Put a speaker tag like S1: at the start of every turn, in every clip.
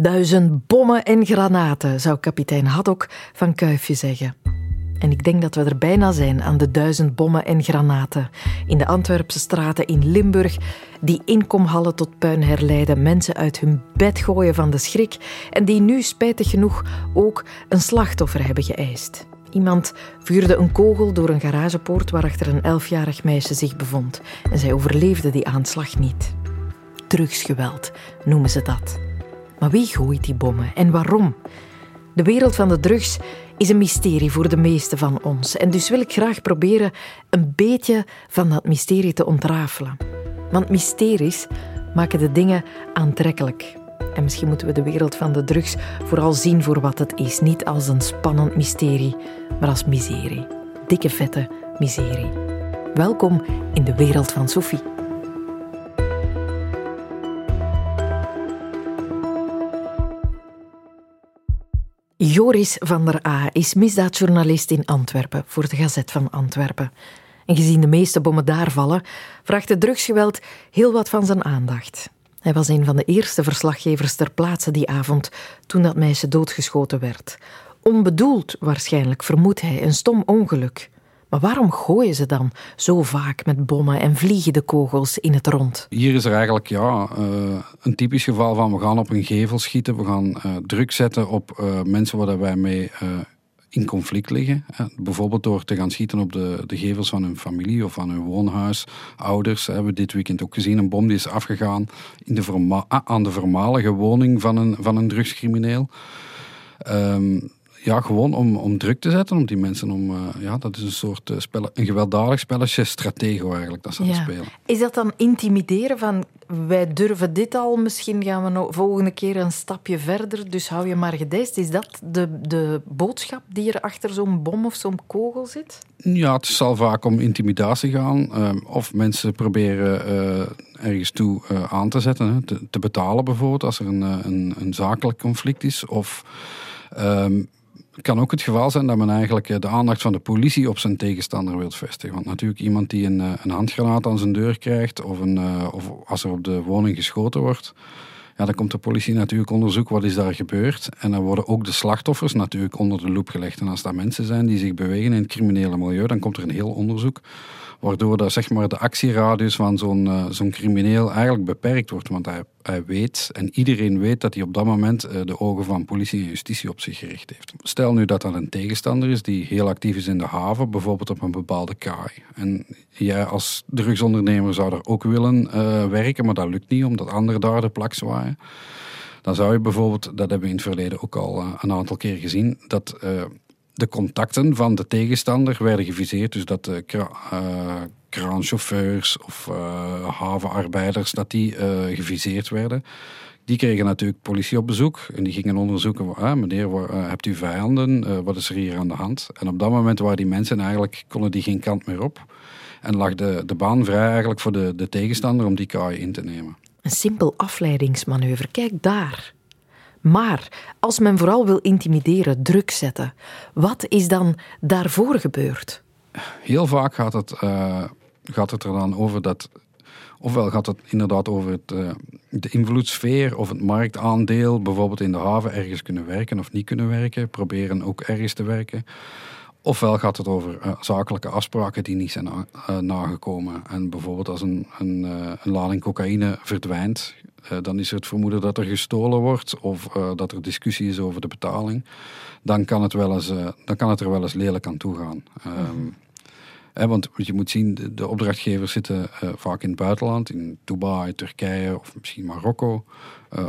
S1: Duizend bommen en granaten, zou kapitein Haddock van Kuifje zeggen. En ik denk dat we er bijna zijn aan de duizend bommen en granaten. In de Antwerpse straten in Limburg, die inkomhallen tot puin herleiden, mensen uit hun bed gooien van de schrik en die nu spijtig genoeg ook een slachtoffer hebben geëist. Iemand vuurde een kogel door een garagepoort waarachter een elfjarig meisje zich bevond. En zij overleefde die aanslag niet. Drugsgeweld noemen ze dat. Maar wie gooit die bommen en waarom? De wereld van de drugs is een mysterie voor de meesten van ons. En dus wil ik graag proberen een beetje van dat mysterie te ontrafelen. Want mysteries maken de dingen aantrekkelijk. En misschien moeten we de wereld van de drugs vooral zien voor wat het is. Niet als een spannend mysterie, maar als miserie. Dikke vette miserie. Welkom in de wereld van Sophie. Joris van der A is misdaadjournalist in Antwerpen voor de Gazet van Antwerpen. En gezien de meeste bommen daar vallen, vraagt het drugsgeweld heel wat van zijn aandacht. Hij was een van de eerste verslaggevers ter plaatse die avond toen dat meisje doodgeschoten werd. Onbedoeld waarschijnlijk, vermoedt hij, een stom ongeluk. Maar waarom gooien ze dan zo vaak met bommen en vliegen de kogels in het rond?
S2: Hier is er eigenlijk ja, uh, een typisch geval van we gaan op een gevel schieten, we gaan uh, druk zetten op uh, mensen waar wij mee in conflict liggen. Bijvoorbeeld door te gaan schieten op de, de gevels van hun familie of van hun woonhuis. Ouders hebben we dit weekend ook gezien. Een bom die is afgegaan in de aan de voormalige woning van een, van een drugscrimineel. Um, ja, gewoon om, om druk te zetten om die mensen. Om, uh, ja, dat is een soort uh, spelle, een gewelddadig spelletje, stratego eigenlijk, dat ze ja. spelen.
S1: Is dat dan intimideren van wij durven dit al, misschien gaan we nou volgende keer een stapje verder, dus hou je maar gedijst. Is dat de, de boodschap die er achter zo'n bom of zo'n kogel zit?
S2: Ja, het zal vaak om intimidatie gaan. Uh, of mensen proberen ergens toe aan te zetten, hè, te, te, betalen bijvoorbeeld, als er een, een, een zakelijk conflict is. Of... Um, het kan ook het geval zijn dat men eigenlijk eh, de aandacht van de politie op zijn tegenstander wil vestigen. Want natuurlijk iemand die een, eh, een handgranaat aan zijn deur krijgt of, een, eh, of als er op de woning geschoten wordt, ja, dan komt de politie natuurlijk onderzoeken wat is daar gebeurd. En dan worden ook de slachtoffers natuurlijk onder de loep gelegd. En als dat mensen zijn die zich bewegen in het criminele milieu, dan komt er een heel onderzoek Waardoor dat, zeg maar, de actieradius van zo'n zo'n crimineel eigenlijk beperkt wordt. Want hij, weet, en iedereen weet, dat hij op dat moment uh, de ogen van politie en justitie op zich gericht heeft. Stel nu dat dat een tegenstander is die heel actief is in de haven, bijvoorbeeld op een bepaalde kaai. En jij als drugsondernemer zou daar ook willen uh, werken, maar dat lukt niet, omdat anderen daar de plak zwaaien. Dan zou je bijvoorbeeld, dat hebben we in het verleden ook al een aantal keer gezien, dat de contacten van de tegenstander werden geviseerd. Dus dat de kra uh, kraanchauffeurs of uh, havenarbeiders, dat die geviseerd werden. Die kregen natuurlijk politie op bezoek en die gingen onderzoeken, ah, meneer, hebt u vijanden? wat is er hier aan de hand? En op dat moment waren die mensen eigenlijk, konden die geen kant meer op. En lag de, de baan vrij eigenlijk voor de, de tegenstander om die kaai in te nemen.
S1: Een simpel afleidingsmanoeuvre, kijk daar. Maar als men vooral wil intimideren, druk zetten, wat is dan daarvoor gebeurd?
S2: Heel vaak gaat het, uh, gaat het er dan over dat. Ofwel gaat het inderdaad over het, uh, de invloedssfeer of het marktaandeel, bijvoorbeeld in de haven ergens kunnen werken of niet kunnen werken, proberen ook ergens te werken. Ofwel gaat het over uh, zakelijke afspraken die niet zijn nagekomen. En bijvoorbeeld als een, een, een lading cocaïne verdwijnt, dan is er het vermoeden dat er gestolen wordt of dat er discussie is over de betaling. Dan kan het, wel eens, dan kan het er wel eens lelijk aan toe gaan. Um, hè, want je moet zien, de, de opdrachtgevers zitten vaak in het buitenland, in Dubai, Turkije of misschien Marokko.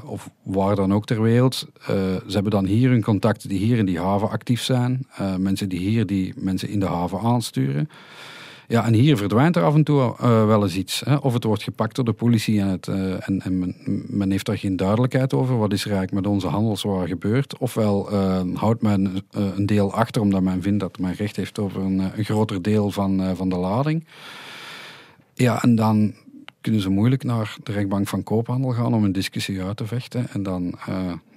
S2: Of waar dan ook ter wereld. ze hebben dan hier hun contacten die hier in die haven actief zijn. mensen die hier die mensen in de haven aansturen. Ja, en hier verdwijnt er af en toe wel eens iets. Hè? Of het wordt gepakt door de politie en, het, en, en men, men, heeft daar geen duidelijkheid over. Wat is er eigenlijk met onze handelswaar gebeurd? Ofwel houdt men een deel achter omdat men vindt dat men recht heeft over een, een groter deel van, van de lading. Ja, en dan kunnen ze moeilijk naar de rechtbank van koophandel gaan om een discussie uit te vechten. En dan,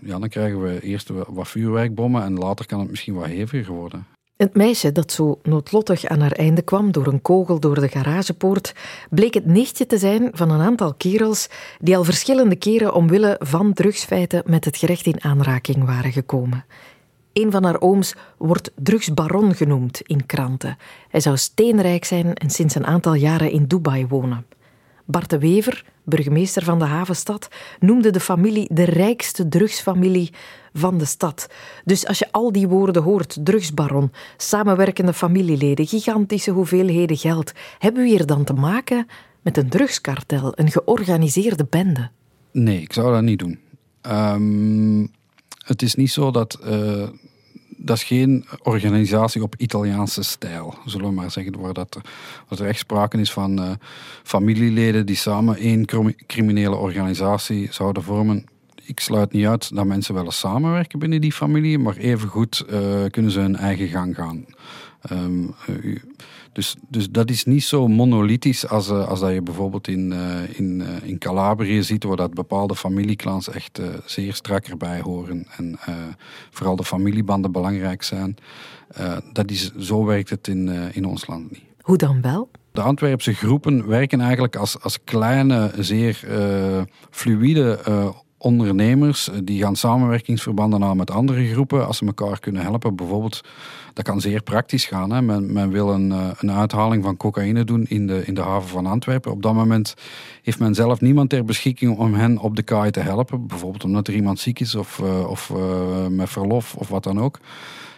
S2: ja, dan krijgen we eerst wat vuurwerkbommen en later kan het misschien wat heviger worden.
S1: Het meisje dat zo noodlottig aan haar einde kwam door een kogel door de garagepoort, bleek het nichtje te zijn van een aantal kerels die al verschillende keren omwille van drugsfeiten met het gerecht in aanraking waren gekomen. Een van haar ooms wordt drugsbaron genoemd in kranten. Hij zou steenrijk zijn en sinds een aantal jaren in Dubai wonen. Bart de Wever, burgemeester van de havenstad, noemde de familie de rijkste drugsfamilie van de stad. Dus als je al die woorden hoort, drugsbaron, samenwerkende familieleden, gigantische hoeveelheden geld, hebben we hier dan te maken met een drugskartel, een georganiseerde bende?
S2: Nee, ik zou dat niet doen. Um, het is niet zo dat. Uh, dat is geen organisatie op Italiaanse stijl, zullen we maar zeggen. Waar dat, dat er echt sprake is van uh, familieleden die samen één criminele organisatie zouden vormen ik sluit niet uit dat mensen wel eens samenwerken binnen die familie, maar evengoed uh, kunnen ze hun eigen gang gaan. Um, dus, dus dat is niet zo monolithisch als, uh, als dat je bijvoorbeeld in, uh, in, in Calabrië ziet, waar dat bepaalde familieclans echt zeer strak erbij horen en vooral de familiebanden belangrijk zijn. dat is, zo werkt het in, in ons land niet.
S1: Hoe dan wel?
S2: De Antwerpse groepen werken eigenlijk als, als kleine, zeer fluïde ondernemers eh, die gaan samenwerkingsverbanden aan met andere groepen als ze elkaar kunnen helpen. Bijvoorbeeld, dat kan zeer praktisch gaan. Hè. Men, wil een, eh, een uithaling van cocaïne doen in de, in de haven van Antwerpen. Op dat moment heeft men zelf niemand ter beschikking om hen op de kaai te helpen. Bijvoorbeeld omdat er iemand ziek is of, uh, of met verlof of wat dan ook.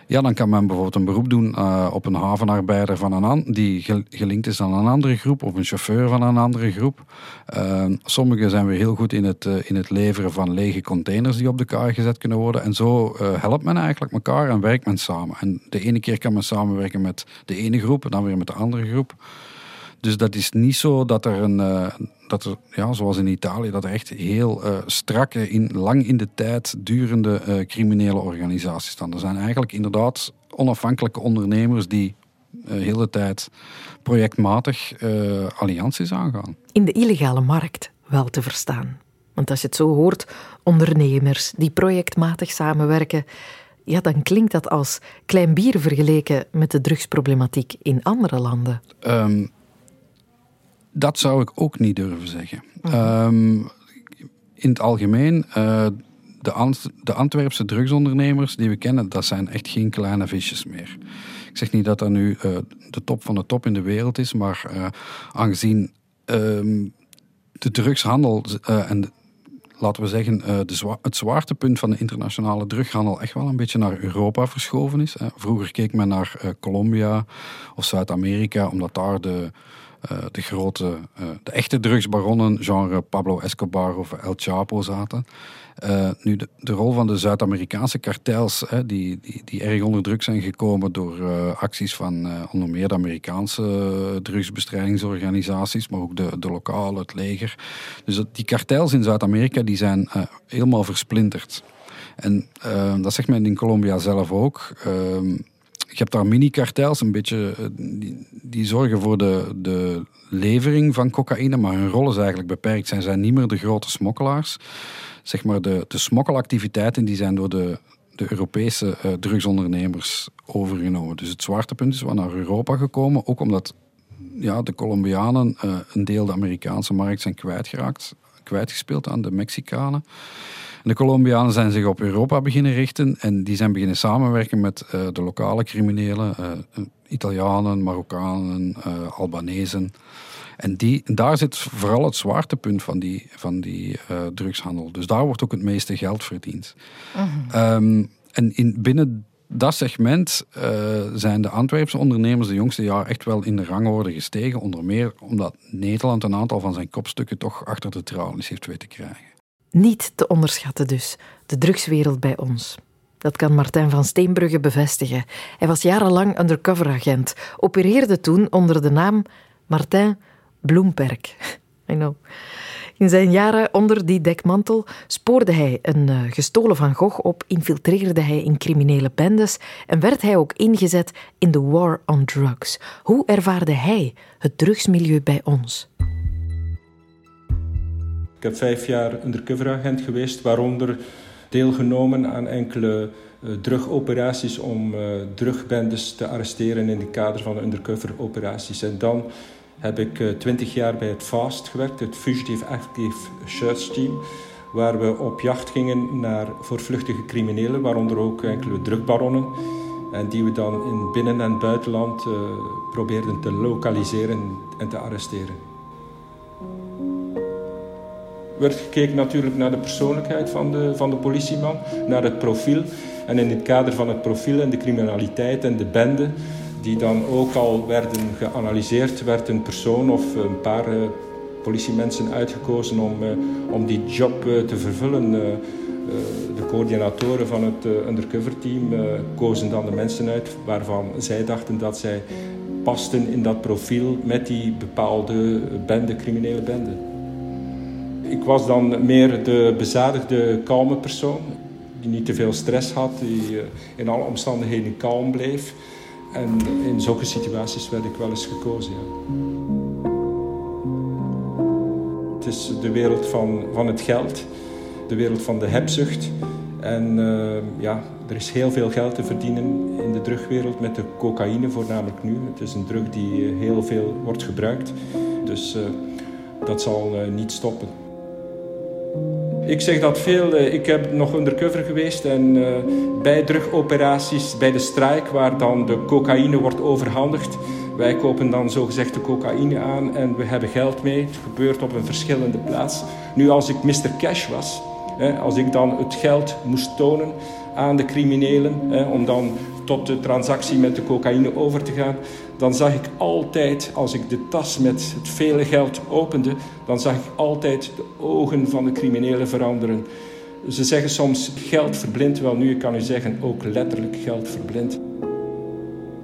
S2: Ja, dan kan men bijvoorbeeld een beroep doen uh, op een havenarbeider van een die gelinkt is aan een andere groep of een chauffeur van een andere groep. Uh, sommigen zijn weer heel goed in het, uh, in het leveren van lege containers die op de gezet kunnen worden. En zo helpt men eigenlijk elkaar en werkt men samen. En de ene keer kan men samenwerken met de ene groep en dan weer met de andere groep. Dus dat is niet zo dat er een, uh, dat er, ja, zoals in Italië, dat er echt heel uh, strakke, in, lang in de tijd durende uh, criminele organisaties staan. Er zijn eigenlijk inderdaad onafhankelijke ondernemers die heel de tijd projectmatig allianties aangaan.
S1: In de illegale markt wel te verstaan. Want als je het zo hoort, ondernemers die projectmatig samenwerken, ja, dan klinkt dat als klein bier vergeleken met de drugsproblematiek in andere landen.
S2: Um, dat zou ik ook niet durven zeggen. Um, in het algemeen, uh, de, Ant de Antwerpse drugsondernemers die we kennen, dat zijn echt geen kleine visjes meer. Ik zeg niet dat dat nu uh, de top van de top in de wereld is, maar uh, aangezien um, de drugshandel en laten we zeggen, de zwa het zwaartepunt van de internationale drughandel echt wel een beetje naar Europa verschoven is. Vroeger keek men naar Colombia of Zuid-Amerika, omdat daar de, de grote, uh, de echte drugsbaronnen, genre Pablo Escobar of El Chapo zaten. Uh, nu, de, de, rol van de Zuid-Amerikaanse kartels, die, die, die, erg onder druk zijn gekomen door acties van onder meer de Amerikaanse drugsbestrijdingsorganisaties, maar ook de, de lokale, het leger. Dus die kartels in Zuid-Amerika die zijn helemaal versplinterd. En dat zegt men in Colombia zelf ook. Je hebt daar mini-kartels, een beetje, eh, die, zorgen voor de, de levering van cocaïne, maar hun rol is eigenlijk beperkt. Zij zijn niet meer de grote smokkelaars. Zeg maar de, de smokkelactiviteiten die zijn door de, de Europese uh, drugsondernemers overgenomen. Dus het zwaartepunt is wel naar Europa gekomen, ook omdat ja, de Colombianen uh, een deel de Amerikaanse markt zijn kwijtgeraakt, kwijtgespeeld aan de Mexicanen de Colombianen zijn zich op Europa beginnen richten en die zijn beginnen samenwerken met uh, de lokale criminelen, uh, Italianen, Marokkanen, uh, Albanezen. En die, daar zit vooral het zwaartepunt van die, van die drugshandel. Dus daar wordt ook het meeste geld verdiend. Mhm. Um, en in, binnen dat segment zijn de Antwerpse ondernemers de jongste jaren echt wel in de rangorde gestegen. Onder meer omdat Nederland een aantal van zijn kopstukken toch achter de tralies heeft weten krijgen.
S1: Niet te onderschatten dus, de drugswereld bij ons. Dat kan Martijn van Steenbrugge bevestigen. Hij was jarenlang undercover-agent, opereerde toen onder de naam Martijn Bloemperk. I know. In zijn jaren onder die dekmantel spoorde hij een uh, gestolen Van Gogh op, infiltreerde hij in criminele bendes en werd hij ook ingezet in de war on drugs. Hoe ervaarde hij het drugsmilieu bij ons?
S3: Ik heb vijf jaar undercover agent geweest, waaronder deelgenomen aan enkele uh, drugoperaties om uh, drugbendes te arresteren in het kader van undercover operaties. En dan heb ik uh, twintig jaar bij het FAST gewerkt, het Fugitive Active Search Team, waar we op jacht gingen naar voorvluchtige criminelen, waaronder ook enkele drugbaronnen. En die we dan in binnen- en buitenland probeerden te lokaliseren en te arresteren werd gekeken natuurlijk naar de persoonlijkheid van de, van de politieman, naar het profiel. En in het kader van het profiel en de criminaliteit en de bende, die dan ook al werden geanalyseerd, werd een persoon of een paar uh, politiemensen uitgekozen om, uh, om die job uh, te vervullen. de coördinatoren van het undercover team kozen dan de mensen uit waarvan zij dachten dat zij pasten in dat profiel met die bepaalde bende, criminele bende. Ik was dan meer de bezadigde, kalme persoon. Die niet te veel stress had, die eh, in alle omstandigheden kalm bleef. En in zulke situaties werd ik wel eens gekozen. Het is de wereld van, van het geld, de wereld van de hebzucht. En uh, ja, er is heel veel geld te verdienen in de drugwereld met de cocaïne voornamelijk nu. Het is een drug die eh, heel veel wordt gebruikt. Dus uh, dat zal uh, niet stoppen. Ik zeg dat veel. Eh, ik heb nog undercover geweest en uh, bij drugoperaties, bij de strijk, waar dan de cocaïne wordt overhandigd. Wij kopen dan zogezegd de cocaïne aan en we hebben geld mee. Het gebeurt op een verschillende plaats. Nu, als ik Mr. Cash was, als ik dan het geld moest tonen aan de criminelen, om dan tot de transactie met de cocaïne over te gaan, dan zag ik altijd, als ik de tas met het vele geld opende, dan zag ik altijd de ogen van de criminelen veranderen. Ze zeggen soms geld verblindt, wel nu, kan u zeggen ook letterlijk geld verblindt.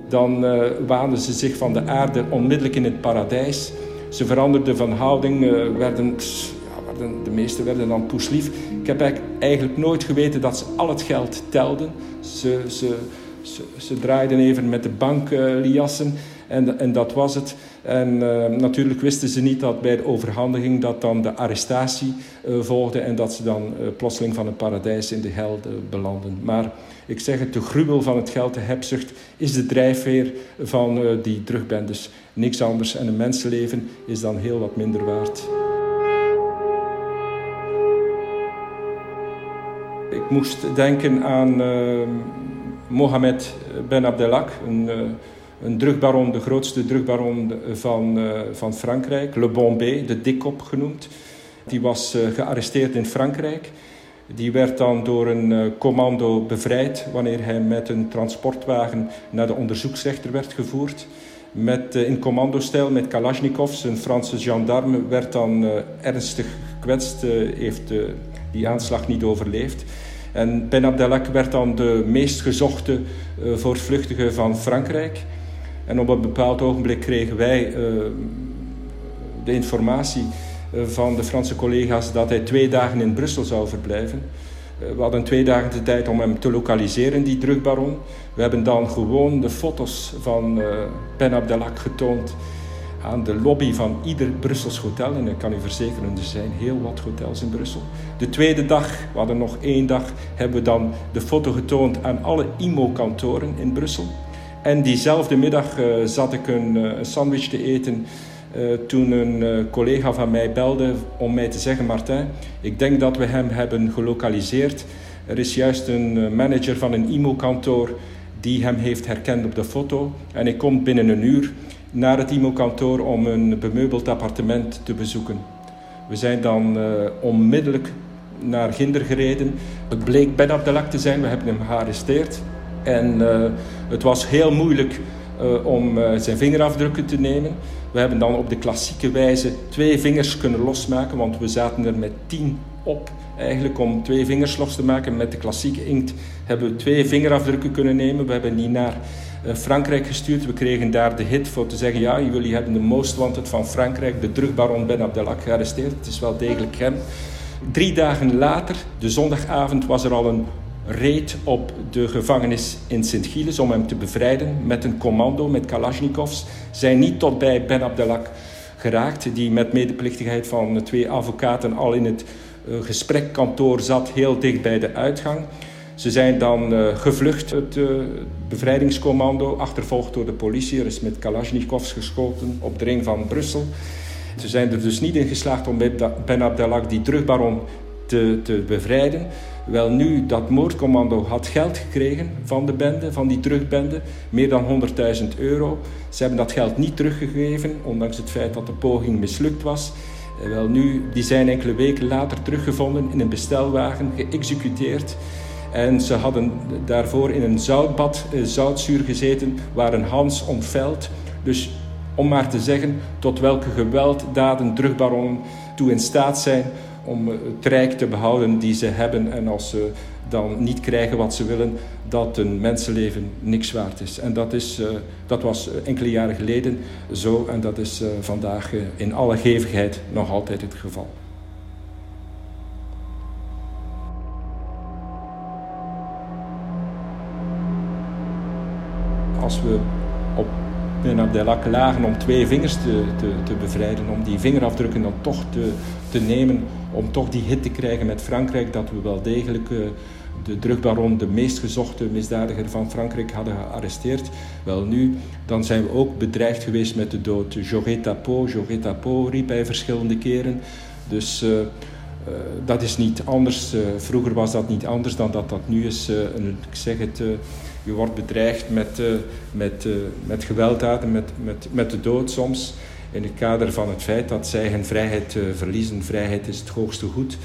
S3: Dan uh, waanden ze zich van de aarde onmiddellijk in het paradijs. Ze veranderden van houding, uh, werden, ja, werden, de meesten werden dan poeslief. Ik heb eigenlijk nooit geweten dat ze al het geld telden. Ze, ze, ze, ze, draaiden even met de bankliassen en, en dat was het. En uh, natuurlijk wisten ze niet dat bij de overhandiging dat dan de arrestatie uh, volgde en dat ze dan uh, plotseling van het paradijs in de hel belanden. Maar ik zeg het, de gruwel van het geld, de hebzucht, is de drijfveer van die drugbendes. Niks anders. En een mensenleven is dan heel wat minder waard. Ik moest denken aan Mohammed Ben Abdelak, een, eh, een drugbaron, de grootste drugbaron van, eh, van Frankrijk, Le Bombay, de dikkop genoemd. Die was eh, gearresteerd in Frankrijk. Die werd dan door een commando bevrijd wanneer hij met een transportwagen naar de onderzoeksrechter werd gevoerd. Met, in commandostijl met Kalashnikovs, een Franse gendarme, werd dan ernstig gekwetst, heeft die aanslag niet overleefd. En Ben Abdelak werd dan de meest gezochte uh, voortvluchtige van Frankrijk. En op een bepaald ogenblik kregen wij uh, de informatie uh, van de Franse collega's dat hij twee dagen in Brussel zou verblijven. we hadden twee dagen de tijd om hem te lokaliseren, die drugbaron. We hebben dan gewoon de foto's van Ben Abdelak getoond aan de lobby van ieder Brussels hotel. En ik kan u verzekeren, er zijn heel wat hotels in Brussel. De tweede dag, we hadden nog één dag, hebben we dan de foto getoond aan alle IMO-kantoren in Brussel. En diezelfde middag uh, zat ik een, uh, sandwich te eten uh, toen een collega van mij belde om mij te zeggen: Martin, ik denk dat we hem hebben gelokaliseerd. Er is juist een manager van een IMO-kantoor die hem heeft herkend op de foto. En ik kom binnen een uur naar het IMO-kantoor om een bemeubeld appartement te bezoeken. We zijn dan uh, onmiddellijk naar Ginder gereden. Het bleek Ben Abdelak te zijn, we hebben hem gearresteerd. En uh, het was heel moeilijk uh, om zijn vingerafdrukken te nemen. We hebben dan op de klassieke wijze twee vingers kunnen losmaken, want we zaten er met tien op. Eigenlijk om twee vingers los te maken met de klassieke inkt hebben we twee vingerafdrukken kunnen nemen. We hebben die naar Frankrijk gestuurd. We kregen daar de hit voor te zeggen: ja, jullie hebben de most wanted van Frankrijk, de drugbaron Ben Abdelak, gearresteerd. Het is wel degelijk hem. Drie dagen later, de zondagavond, was er al een reed op de gevangenis in Sint-Gilles om hem te bevrijden met een commando, met Kalashnikovs. Zijn niet tot bij Ben Abdelak geraakt, die met medeplichtigheid van twee advocaten al in het gesprekkantoor zat heel dicht bij de uitgang. Ze zijn dan uh, gevlucht, het uh, bevrijdingscommando, achtervolgd door de politie. Er is met Kalashnikovs geschoten op de ring van Brussel. Ze zijn er dus niet in geslaagd om Ben Abdelak, die terugbaron, te, te bevrijden. Wel nu, dat moordcommando had geld gekregen van de bende, van die terugbende, meer dan 100.000 euro. Ze hebben dat geld niet teruggegeven, ondanks het feit dat de poging mislukt was. Eh, wel nu, die zijn enkele weken later teruggevonden in een bestelwagen, geëxecuteerd. En ze hadden daarvoor in een zoutbad eh, zoutzuur gezeten, waren Hans ontveld. Dus om maar te zeggen tot welke gewelddaden drugbaronnen toe in staat zijn om eh, het rijk te behouden die ze hebben. En als ze dan niet krijgen wat ze willen, dat een mensenleven niks waard is. En dat, is, uh, dat was enkele jaren geleden zo en dat is vandaag in alle gevigheid nog altijd het geval. Als we op Ben Abdelak lagen om twee vingers te, te, te, bevrijden, om die vingerafdrukken dan toch te, te nemen, om toch die hit te krijgen met Frankrijk, dat we wel degelijk uh, de drugbaron, de meest gezochte misdadiger van Frankrijk, hadden gearresteerd. Wel nu, dan zijn we ook bedreigd geweest met de dood. J'aurais tapo, j'aurais tapo, riep hij verschillende keren. Dus uh, uh, dat is niet anders. vroeger was dat niet anders dan dat dat nu is. Een, ik zeg het je wordt bedreigd met, uh, met, uh, met gewelddaden, met, met, met de dood soms. In het kader van het feit dat zij hun vrijheid uh, verliezen. Vrijheid is het hoogste goed.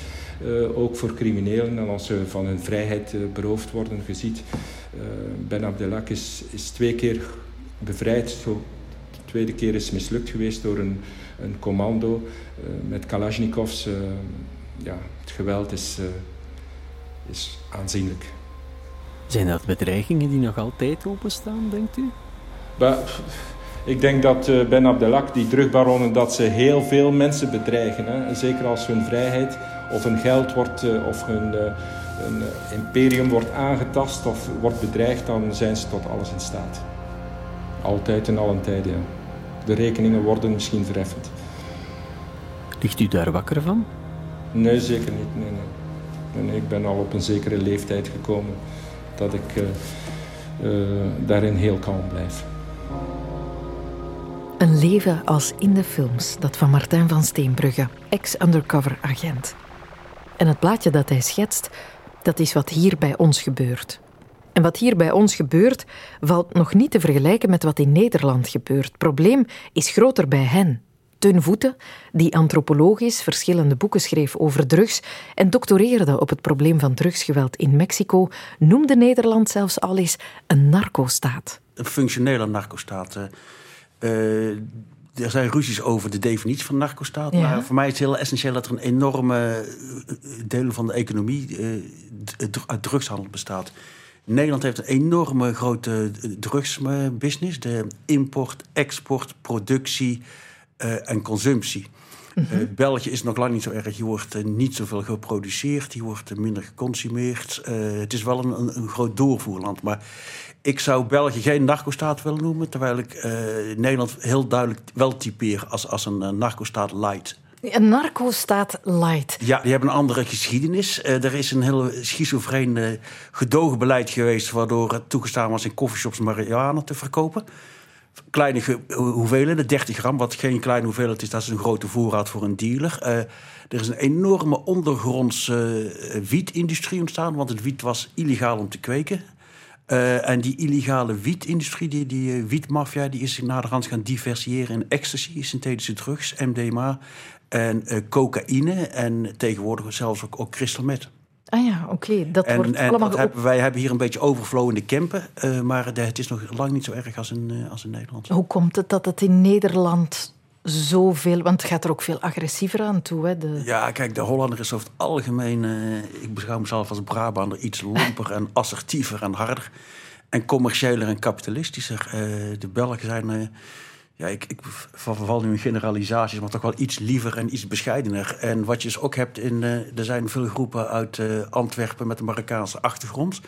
S3: ook voor criminelen. En als ze van hun vrijheid beroofd worden, je ziet, Ben Abdelak is, is twee keer bevrijd. De tweede keer is mislukt geweest door een, een commando met Kalashnikovs. ja, het geweld is, is aanzienlijk.
S4: Zijn dat bedreigingen die nog altijd openstaan, denkt u?
S3: ik denk dat uh, Ben Abdelak, die drugbaronnen, dat ze heel veel mensen bedreigen. Hè. Zeker als hun vrijheid of hun geld wordt, uh, of hun, hun imperium wordt aangetast of wordt bedreigd, dan zijn ze tot alles in staat. Altijd en allen tijden, ja. De rekeningen worden misschien verheffend.
S4: Ligt u daar wakker van?
S3: Nee, zeker niet. Nee, nee. nee, ik ben al op een zekere leeftijd gekomen dat ik uh, uh, daarin heel kalm blijf.
S1: Een leven als in de films, dat van Martijn van Steenbrugge, ex-undercover agent. En het plaatje dat hij schetst, dat is wat hier bij ons gebeurt. En wat hier bij ons gebeurt, valt nog niet te vergelijken met wat in Nederland gebeurt. Het probleem is groter bij hen. Teun Voeten, die antropologisch verschillende boeken schreef over drugs en doctoreerde op het probleem van drugsgeweld in Mexico, noemde Nederland zelfs al eens een narcostaat.
S5: Een functionele narcostaat. Uh, er zijn ruzies over de definitie van narcostaat. Ja. Maar voor mij is het heel essentieel dat er een enorme deel van de economie uit drugshandel bestaat. Nederland heeft een enorme grote drugsbusiness. De import, export, productie, uh, en consumptie. Mm -hmm. België is nog lang niet zo erg. Hier wordt uh, niet zoveel geproduceerd, hier wordt minder geconsumeerd. het is wel een, een, een, groot doorvoerland. Maar ik zou België geen narcostaat willen noemen, terwijl ik Nederland heel duidelijk wel typeer als, als een narcostaat light.
S1: Een narcostaat light.
S5: Ja, die hebben een andere geschiedenis. er is een heel schizofreen gedogenbeleid geweest... waardoor het toegestaan was in coffeeshops marihuana te verkopen kleine hoeveelheden, 30 gram, wat geen kleine hoeveelheid is, dat is een grote voorraad voor een dealer. Uh, er is een enorme ondergrondse uh, wietindustrie ontstaan, want het wiet was illegaal om te kweken. Uh, en die illegale wietindustrie, die, die wietmafia, die is zich naderhand gaan diversiëren in ecstasy, synthetische drugs, MDMA en cocaïne en tegenwoordig zelfs ook, ook crystal meth.
S1: Ah ja, oké. Dat wordt en allemaal...
S5: Dat hebben, wij hebben hier een beetje overflow in de Kempen. Uh, maar de, het is nog lang niet zo erg als in, uh, als in Nederland.
S1: Hoe komt het dat het in Nederland zoveel... Want het gaat er ook veel agressiever aan toe, hè? De...
S5: Ja, kijk, de Hollander is over het algemeen... Uh, ik beschouw mezelf als Brabander iets lomper en assertiever en harder. En commerciëler en kapitalistischer. de Belgen zijn ja, ik, ik verval nu in generalisaties, maar toch wel iets liever en iets bescheidener. En wat je dus ook hebt in. Uh, er zijn veel groepen uit uh, Antwerpen met een Marokkaanse achtergrond.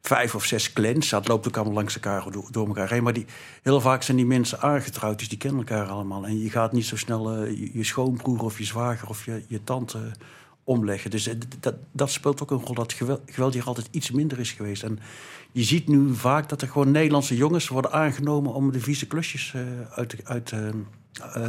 S5: Vijf of zes clans, dat loopt ook allemaal langs elkaar door, elkaar heen. Maar die, heel vaak zijn die mensen aangetrouwd, dus die kennen elkaar allemaal. En je gaat niet zo snel je, je, schoonbroer of je zwager of je, je tante omleggen. Dus dat, dat speelt ook een rol dat geweld, geweld hier altijd iets minder is geweest. En je ziet nu vaak dat er gewoon Nederlandse jongens worden aangenomen om de vieze klusjes uit, uit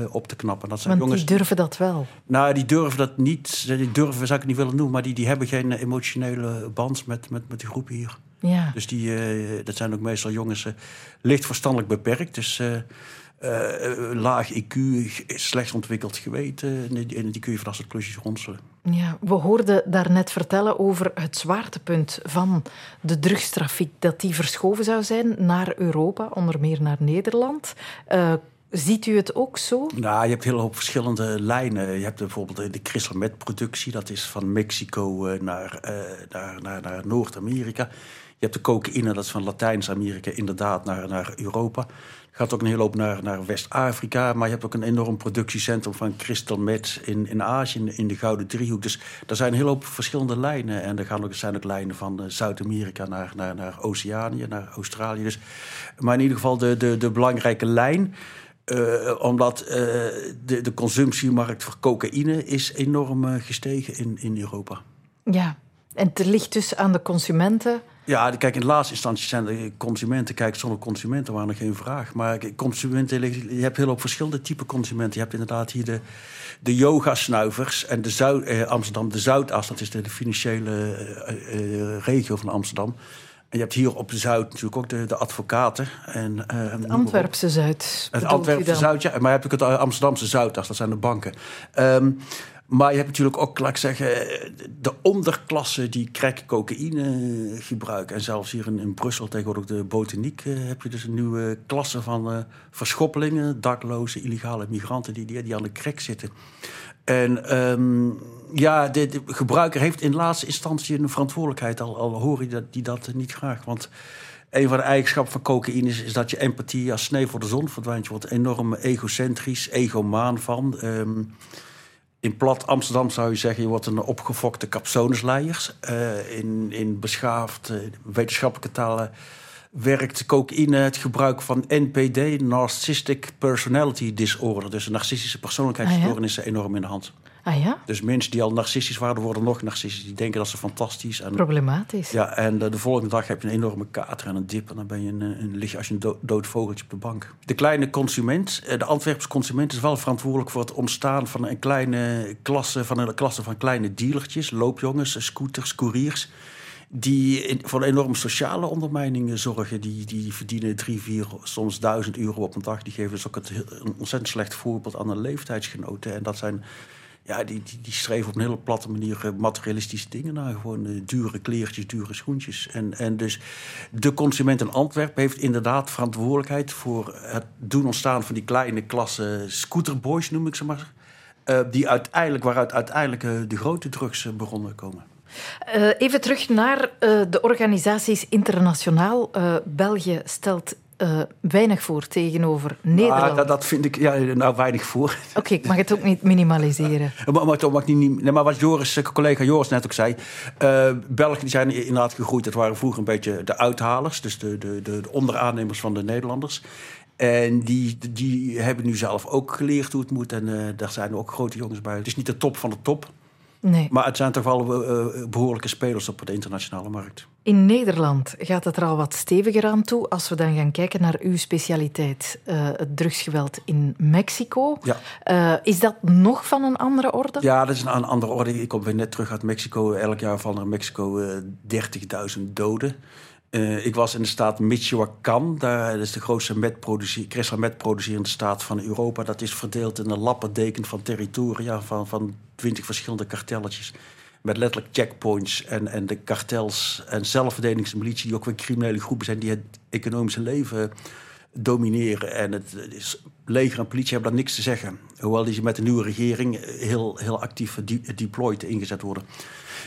S5: op te knappen. Dat
S1: zijn Want jongens, die durven dat wel?
S5: Nou, die durven dat niet. Die durven zou ik niet willen noemen, maar die, die hebben geen emotionele band met, met, met die groep hier.
S1: Ja.
S5: Dus die, dat zijn ook meestal jongens licht verstandelijk beperkt. Dus laag IQ, slecht ontwikkeld geweten. En die, kun je van dat soort klusjes ronselen.
S1: Ja, we hoorden daarnet vertellen over het zwaartepunt van de drugstrafiek. Dat die verschoven zou zijn naar Europa, onder meer naar Nederland. Uh, Ziet u het ook zo?
S5: Nou, je hebt heel hoop verschillende lijnen. Je hebt bijvoorbeeld de crystal meth productie. Dat is van Mexico naar, naar, naar, naar Noord-Amerika. Je hebt de cocaïne, dat is van Latijns-Amerika inderdaad naar, naar Europa. Gaat ook een hele hoop naar, naar West-Afrika. Maar je hebt ook een enorm productiecentrum van crystal meth in, in Azië, in, de Gouden Driehoek. Dus er zijn een hele hoop verschillende lijnen. En er gaan ook, zijn ook lijnen van uh, Zuid-Amerika naar, naar, naar Oceanië, naar Australië. Dus, maar in ieder geval de, de, de belangrijke lijn. Uh, omdat uh, de, de consumptiemarkt voor cocaïne is enorm gestegen in, in Europa.
S1: Ja, en het ligt dus aan de consumenten
S5: ja, kijk, in de laatste instantie zijn de consumenten. Kijk, zonder consumenten waren er geen vraag. Maar consumenten, je hebt heel veel verschillende type consumenten. Je hebt inderdaad hier de, de yoga-snuivers en de Zuid, eh, Amsterdam, de Zuidas. Dat is de, financiële eh, eh, regio van Amsterdam. En je hebt hier op de Zuid natuurlijk ook de, de advocaten. En, uh,
S1: het Antwerpse Zuid.
S5: Het Antwerpse Zuid, ja. Maar je hebt ook het Amsterdamse Zuidas, dat zijn de banken. Um, maar je hebt natuurlijk ook, laat ik zeggen, de onderklasse die crack cocaïne gebruiken. En zelfs hier in, in Brussel, tegenwoordig de botaniek, uh, heb je dus een nieuwe klasse van uh, verschoppelingen, dakloze, illegale migranten die, die, aan de crack zitten. En um, ja, de, gebruiker heeft in laatste instantie een verantwoordelijkheid, al, al hoor je dat, die dat niet graag. Want een van de eigenschappen van cocaïne is, is dat je empathie als sneeuw voor de zon verdwijnt. Je wordt enorm egocentrisch, egomaan van. Um, in plat Amsterdam zou je zeggen, je wordt een opgefokte capsonesleiers. Uh, in, in beschaafd uh, wetenschappelijke talen werkt cocaïne het gebruik van NPD, Narcissistic Personality Disorder. Dus een narcistische persoonlijkheidsstoornis ah, enorm in de hand.
S1: Ah ja?
S5: Dus mensen die al narcistisch waren, worden nog narcistisch. Die denken dat ze fantastisch. En,
S1: Problematisch.
S5: Ja, en de, de, volgende dag heb je een enorme kater en een dip. En dan ben je een, een, lig je als een dood vogeltje op de bank. De kleine consument, eh, de Antwerpse consument, is wel verantwoordelijk voor het ontstaan van een kleine klasse, van een klasse van kleine dealertjes, loopjongens, scooters, couriers die voor een enorme sociale ondermijning zorgen. Die, die verdienen drie, vier, soms duizend euro op een dag. Die geven dus ook het, een ontzettend slecht voorbeeld aan de leeftijdsgenoten. En dat zijn ja, die, die, die streven op een hele platte manier eh, materialistische dingen naar. Gewoon uh, dure kleertjes, dure schoentjes. En, en dus de consument in Antwerpen heeft inderdaad verantwoordelijkheid voor het doen ontstaan van die kleine klasse scooterboys, noem ik ze maar. Uh, die uiteindelijk, waaruit uiteindelijk de grote drugs begonnen komen.
S1: even terug naar de organisaties internationaal. België stelt uh, weinig voor tegenover Nederland.
S5: Ah, dat, dat, vind ik ja, nou weinig voor.
S1: Oké, ik mag het ook niet minimaliseren.
S5: maar, maar, mag niet, nee, maar wat Joris, eh, collega Joris net ook zei. Uh, Belgen die zijn inderdaad gegroeid. Dat waren vroeger een beetje de uithalers. Dus de, de, de, de onderaannemers van de Nederlanders. En die, die hebben nu zelf ook geleerd hoe het moet. En uh, daar zijn ook grote jongens bij. Het is niet de top van de top.
S1: Nee.
S5: Maar het zijn toch wel uh, behoorlijke spelers op de internationale markt.
S1: In Nederland gaat het er al wat steviger aan toe. Als we dan gaan kijken naar uw specialiteit, uh, het drugsgeweld in Mexico.
S5: Ja.
S1: is dat nog van een andere orde?
S5: Ja, dat is een andere orde. Ik kom weer net terug uit Mexico. Elk jaar vallen er in Mexico 30.000 doden. Uh, ik was in de staat Michoacán. Daar is de grootste metproducerende staat van Europa. Dat is verdeeld in een lappendeken van territoria van, van 20 verschillende kartelletjes. Met letterlijk checkpoints en, en de kartels en zelfverdedigingsmilitie... die ook weer criminele groepen zijn die het economische leven domineren. En het is, leger en politie hebben daar niks te zeggen. Hoewel die met de nieuwe regering heel, heel actief deployed ingezet worden.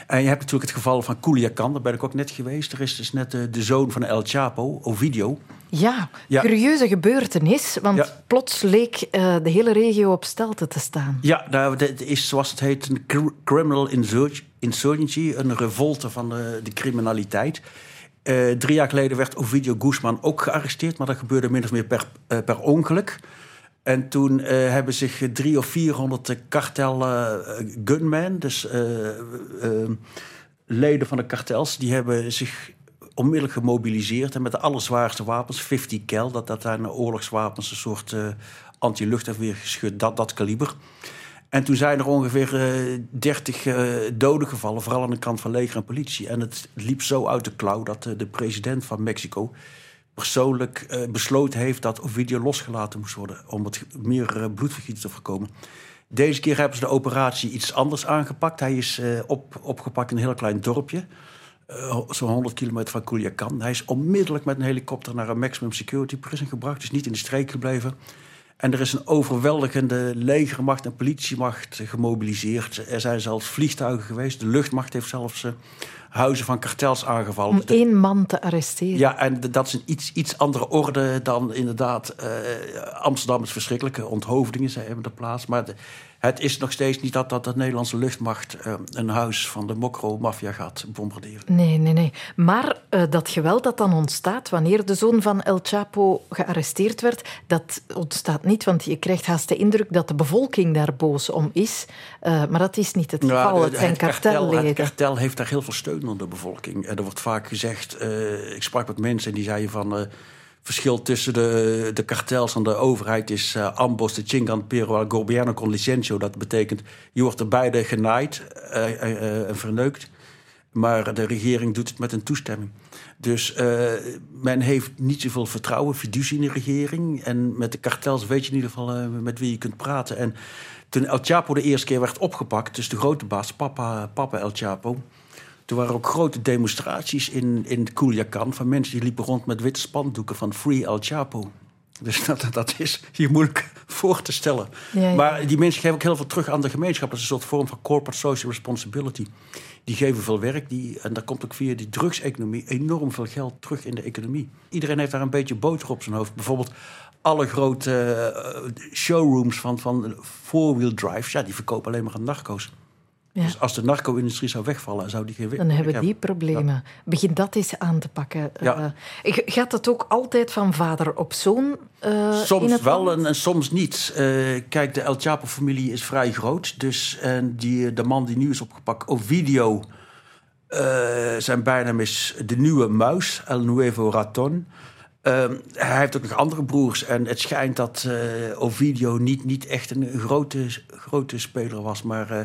S5: En je hebt natuurlijk het geval van Culiacan, daar ben ik ook net geweest. Er is dus net de, de zoon van El Chapo, Ovidio.
S1: Ja, curieuze gebeurtenis, want plots leek uh, de hele regio op stelte te staan.
S5: Ja, daar is, zoals het heet, een criminal insurgency, een revolte van de, de criminaliteit. Uh, drie jaar geleden werd Ovidio Guzman ook gearresteerd, maar dat gebeurde min of meer per, uh, per ongeluk. En toen hebben zich drie of vierhonderd kartel gunmen, dus leden van de kartels, die hebben zich onmiddellijk gemobiliseerd. En met de allerzwaarste wapens, 50 cal, dat, dat zijn oorlogswapens, een soort anti-luchtafweergeschut, dat, dat kaliber. En toen zijn er ongeveer uh, eh, 30 uh, eh, doden gevallen, vooral aan de kant van leger en politie. En het liep zo uit de klauw dat de president van Mexico persoonlijk besloten heeft dat Ovidio losgelaten moest worden om het meer bloedvergieten te voorkomen. Deze keer hebben ze de operatie iets anders aangepakt. Hij is op, opgepakt in een heel klein dorpje. Zo'n 100 kilometer van Culiacan. Hij is onmiddellijk met een helikopter naar een maximum security prison gebracht. Dus niet in de streek gebleven. En er is een overweldigende legermacht en politiemacht gemobiliseerd. Er zijn zelfs vliegtuigen geweest. De luchtmacht heeft zelfs uh, huizen van kartels aangevallen.
S1: Om één man te arresteren.
S5: Ja, en dat is een iets, iets andere orde dan inderdaad... Uh, Amsterdam is verschrikkelijke onthoofdingen zijn hebben er plaats. Maar het is nog steeds niet dat, dat de Nederlandse luchtmacht uh, een huis van de Mokro-maffia gaat bombarderen.
S1: Nee, nee, nee. Maar uh, dat geweld dat dan ontstaat wanneer de zoon van El Chapo gearresteerd werd, dat ontstaat niet, want je krijgt haast de indruk dat de bevolking daar boos om is. Uh, maar dat is niet het geval. Het zijn kartelleden.
S5: Het kartel heeft daar heel veel steun onder de bevolking. Er wordt vaak gezegd, ik sprak met mensen die zeiden van verschil tussen de, de kartels en de overheid is uh, ambos de chingan pero al gobierno con licencio. Dat betekent, je wordt er beide genaaid uh, en verneukt. Maar de regering doet het met een toestemming. Dus men heeft niet zoveel vertrouwen, fiducie in de regering. En met de kartels weet je in ieder geval met wie je kunt praten. En toen El Chapo de eerste keer werd opgepakt, dus de grote baas, papa, papa El Chapo... Er waren ook grote demonstraties in, in Culiacan van mensen die liepen rond met witte spandoeken van Free El Chapo. Dus dat, dat is hier moeilijk voor te stellen. Maar die mensen geven ook heel veel terug aan de gemeenschap. Dat is een soort vorm van corporate social responsibility. Die geven veel werk. Die, en daar komt ook via die drugseconomie enorm veel geld terug in de economie. Iedereen heeft daar een beetje boter op zijn hoofd. Bijvoorbeeld alle grote eh, showrooms van, van four-wheel drives. Ja, die verkopen alleen maar aan narco's. Dus als de narco-industrie zou wegvallen, zou die geen
S1: Dan hebben die problemen. Begin dat eens aan te pakken. Ja. Uh, gaat dat ook altijd van vader op zoon?
S5: Uh, soms wel en, en, soms niet. Uh, kijk, de El Chapo-familie is vrij groot. Dus en die, de man die nu is opgepakt, Ovidio, zijn bijnaam is de nieuwe muis, El Nuevo Raton. Ehm, hij heeft ook nog andere broers. En het schijnt dat uh, Ovidio niet, niet echt een grote, grote speler was. Maar uh,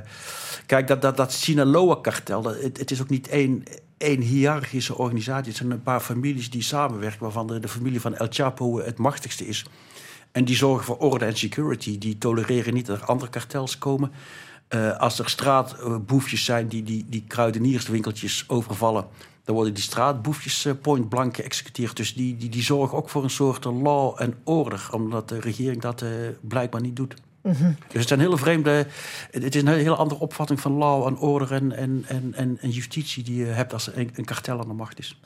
S5: kijk, dat, dat, dat Sinaloa-kartel, het, is ook niet één, één hiërarchische organisatie. Het zijn een paar families die samenwerken, waarvan de, familie van El Chapo het machtigste is. En die zorgen voor orde en security. Die tolereren niet dat er andere kartels komen. Uh, als er straatboefjes zijn die, die, die kruidenierswinkeltjes overvallen dan worden die straatboefjes uh, point blank geëxecuteerd. Dus die, die, die zorgen ook voor een soort law en order. Omdat de regering dat uh, blijkbaar niet doet. Mhm. Dus het zijn hele vreemde. Het is een hele andere opvatting van law en order en, en, en, en justitie die je hebt als een, een kartel aan de macht is.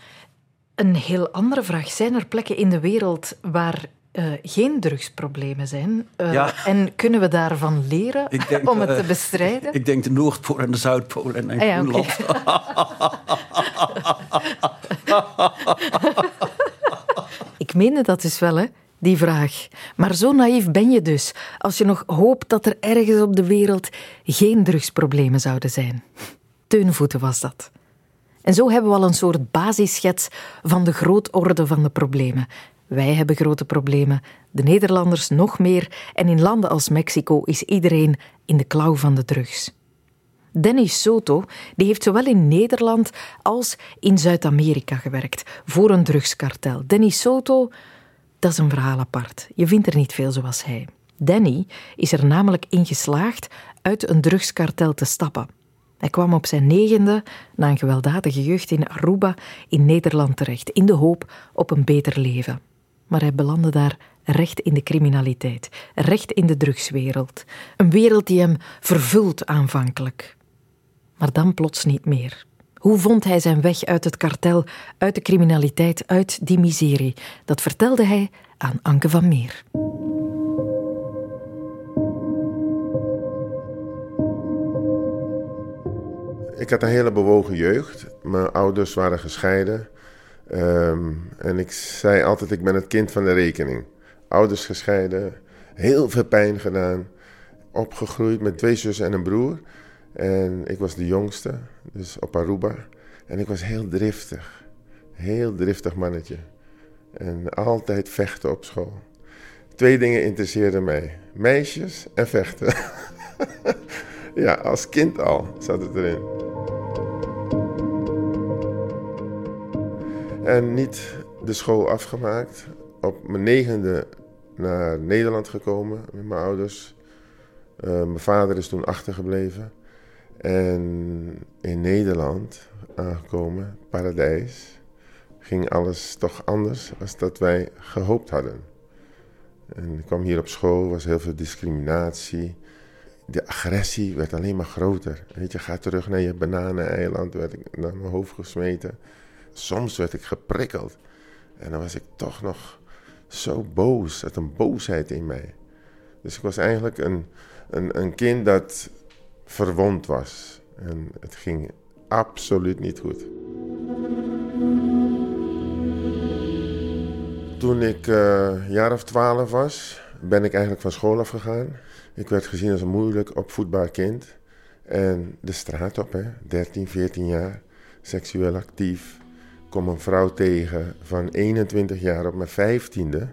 S1: Een heel andere vraag. Zijn er plekken in de wereld waar uh, geen drugsproblemen zijn. Uh, En kunnen we daarvan leren denk, om het te eh, bestrijden?
S5: Ik denk de Noordpool en de Zuidpool en, en ah, ja, Groenland.
S1: ik meende dat dus wel, hè? Die vraag. Maar zo naïef ben je dus als je nog hoopt dat er ergens op de wereld geen drugsproblemen zouden zijn. Teunvoeten was dat. En zo hebben we al een soort basisschets van de grootorde van de problemen. Wij hebben grote problemen, de Nederlanders nog meer en in landen als Mexico is iedereen in de klauw van de drugs. Dennis Soto die heeft zowel in Nederland als in Zuid-Amerika gewerkt voor een drugskartel. Dennis Soto, dat is een verhaal apart. Je vindt er niet veel zoals hij. Danny is er namelijk in geslaagd uit een drugskartel te stappen. Hij kwam op zijn negende, na een gewelddadige jeugd in Aruba, in Nederland terecht, in de hoop op een beter leven maar hij belandde daar recht in de criminaliteit, recht in de drugswereld. Een wereld die hem vervult aanvankelijk. Maar dan plots niet meer. Hoe vond hij zijn weg uit het kartel, uit de criminaliteit, uit die miserie? Dat vertelde hij aan Anke van Meer.
S6: Ik had een hele bewogen jeugd. Mijn ouders waren gescheiden. Um, en ik zei altijd, ik ben het kind van de rekening. Ouders gescheiden. Heel veel pijn gedaan. Opgegroeid met twee zussen en een broer. En ik was de jongste, dus op Aruba. En ik was heel driftig. Heel driftig mannetje. En altijd vechten op school. Twee dingen interesseerden mij: meisjes en vechten. ja, als kind al zat het erin. En niet de school afgemaakt. Op mijn negende naar Nederland gekomen met mijn ouders. Uh, mijn vader is toen achtergebleven. En in Nederland aangekomen, paradijs, ging alles toch anders dan dat wij gehoopt hadden. En ik kwam hier op school, was heel veel discriminatie. De agressie werd alleen maar groter. Weet je, ga terug naar je bananeneiland, werd ik naar mijn hoofd gesmeten. Soms werd ik geprikkeld. En dan was ik toch nog zo boos. Het een boosheid in mij. Dus ik was eigenlijk een, een, een kind dat verwond was. En het ging absoluut niet goed. Toen ik een jaar of twaalf was, ben ik eigenlijk van school afgegaan. Ik werd gezien als een moeilijk opvoedbaar kind. En de straat op, hè, 13, 14 jaar, seksueel actief. Kom een vrouw tegen van 21 jaar op mijn 15e.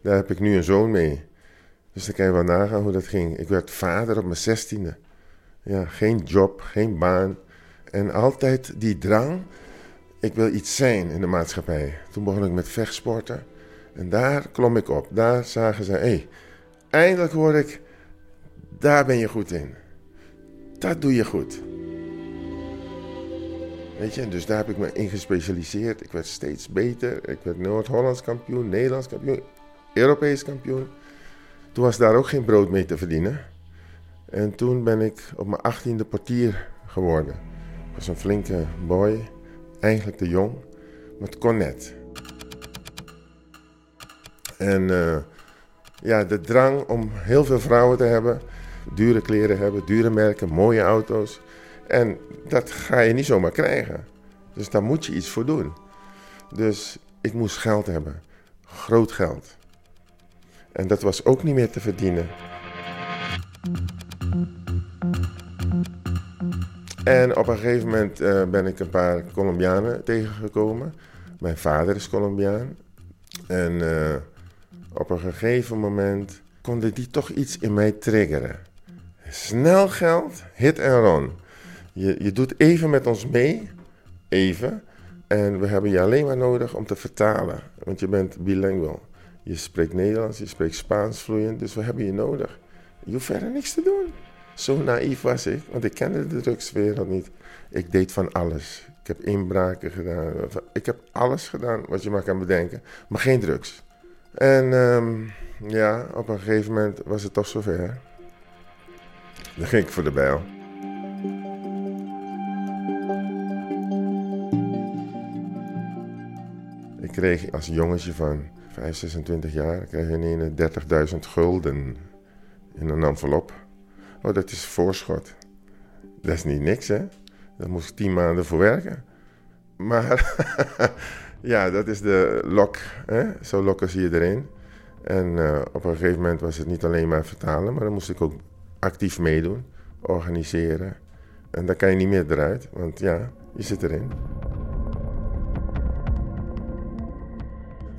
S6: Daar heb ik nu een zoon mee. Dus dan kan je wel nagaan hoe dat ging. Ik werd vader op mijn 16e. Ja, geen job, geen baan. En altijd die drang, ik wil iets zijn in de maatschappij. Toen begon ik met vechtsporten. En daar klom ik op. Daar zagen ze, hé, hey, eindelijk hoor ik, daar ben je goed in. Dat doe je goed. Dus daar heb ik me in gespecialiseerd. Ik werd steeds beter. Ik werd Noord-Hollands kampioen, Nederlands kampioen, Europees kampioen. Toen was daar ook geen brood mee te verdienen. En toen ben ik op mijn achttiende portier geworden. Ik was een flinke boy, eigenlijk te jong, maar het kon net. En uh, ja, de drang om heel veel vrouwen te hebben, dure kleren hebben, dure merken, mooie auto's. En dat ga je niet zomaar krijgen. Dus daar moet je iets voor doen. Dus ik moest geld hebben. Groot geld. En dat was ook niet meer te verdienen. En op een gegeven moment uh, ben ik een paar Colombianen tegengekomen. Mijn vader is Colombiaan. En uh, op een gegeven moment konden die toch iets in mij triggeren. Snel geld, hit en run. Je, je doet even met ons mee, even. En we hebben je alleen maar nodig om te vertalen. Want je bent bilingual. Je spreekt Nederlands, je spreekt Spaans vloeiend. Dus we hebben je nodig. Je hoeft verder niks te doen. Zo naïef was ik, want ik kende de drugswereld niet. Ik deed van alles. Ik heb inbraken gedaan. Ik heb alles gedaan wat je maar kan bedenken, maar geen drugs. En um, ja, op een gegeven moment was het toch zover. Dan ging ik voor de bijl. Ik kreeg als jongetje van 5, 26 jaar kreeg je 30.000 gulden in een envelop. Oh, dat is voorschot. Dat is niet niks, hè? Daar moest ik tien maanden voor werken. Maar ja, dat is de lok. Hè? Zo lokken zie je erin. En uh, op een gegeven moment was het niet alleen maar vertalen, maar dan moest ik ook actief meedoen, organiseren. En dan kan je niet meer eruit, want ja, je zit erin.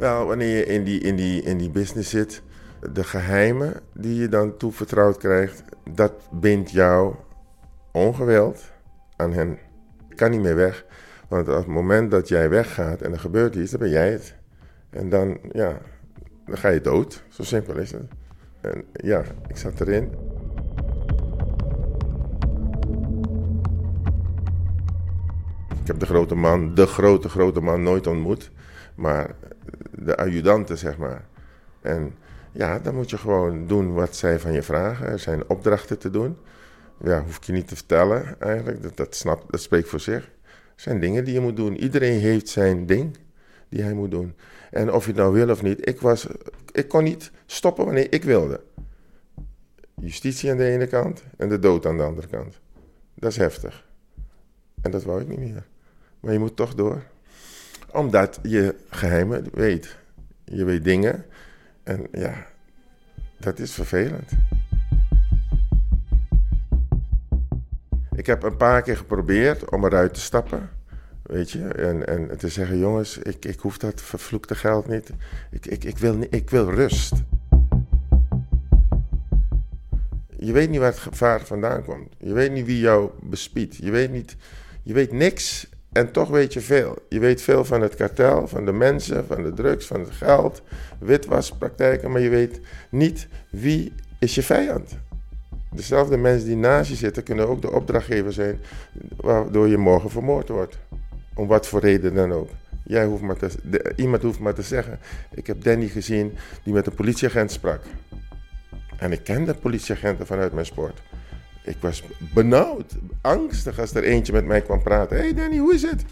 S6: Wel, wanneer je in die, in die, in die business zit, de geheimen die je dan toevertrouwd krijgt, dat bindt jou ongewild aan hen. Kan niet meer weg. Want op het moment dat jij weggaat en er gebeurt iets, dan ben jij het. En dan, ja, dan ga je dood. Zo simpel is het. En ja, ik zat erin. Ik heb de grote man, de grote, grote man nooit ontmoet. Maar de adjudanten, zeg maar. En ja, dan moet je gewoon doen wat zij van je vragen. Er zijn opdrachten te doen. Ja, hoef ik je niet te vertellen eigenlijk. Dat, dat, snap, dat spreekt voor zich. Er zijn dingen die je moet doen. Iedereen heeft zijn ding die hij moet doen. En of je het nou wil of niet, ik, was, ik kon niet stoppen wanneer ik wilde. Justitie aan de ene kant en de dood aan de andere kant. Dat is heftig. En dat wou ik niet meer. Maar je moet toch door. Omdat je geheimen weet. Je weet dingen en ja, dat is vervelend. Ik heb een paar keer geprobeerd om eruit te stappen. Weet je, en, en te zeggen: jongens, ik, ik hoef dat vervloekte geld niet. Ik, ik, ik, wil, ik wil rust. Je weet niet waar het gevaar vandaan komt. Je weet niet wie jou bespiedt. Je weet, niet, je weet niks en toch weet je veel. Je weet veel van het kartel, van de mensen, van de drugs, van het geld, witwaspraktijken, maar je weet niet wie is je vijand. Dezelfde mensen die naast je zitten kunnen ook de opdrachtgever zijn waardoor je morgen vermoord wordt. Om wat voor reden dan ook. Jij hoeft maar te, iemand hoeft maar te zeggen: Ik heb Danny gezien die met een politieagent sprak. En ik kende politieagenten vanuit mijn sport. Ik was benauwd, angstig als er eentje met mij kwam praten. Hey Danny, hoe is het?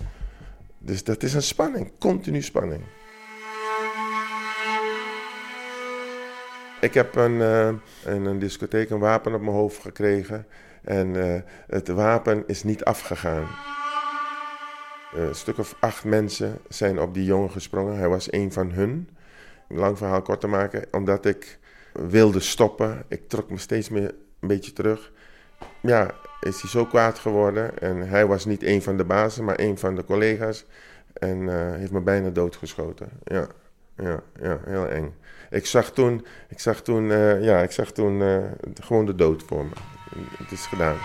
S6: Dus dat is een spanning, continu spanning. Ik heb een, in een discotheek een wapen op mijn hoofd gekregen. En uh, het wapen is niet afgegaan. Uh, een stuk of acht mensen zijn op die jongen gesprongen. Hij was een van hun. Lang verhaal kort te maken, omdat ik wilde stoppen. Ik trok me steeds meer een beetje terug. Ja, is hij zo kwaad geworden. En hij was niet een van de bazen, maar een van de collega's. En heeft me bijna doodgeschoten. Ja, ja, ja, heel eng. Ik zag toen, ik zag toen, uh, ja, ik zag toen uh, gewoon de dood voor me. Het is gedaan.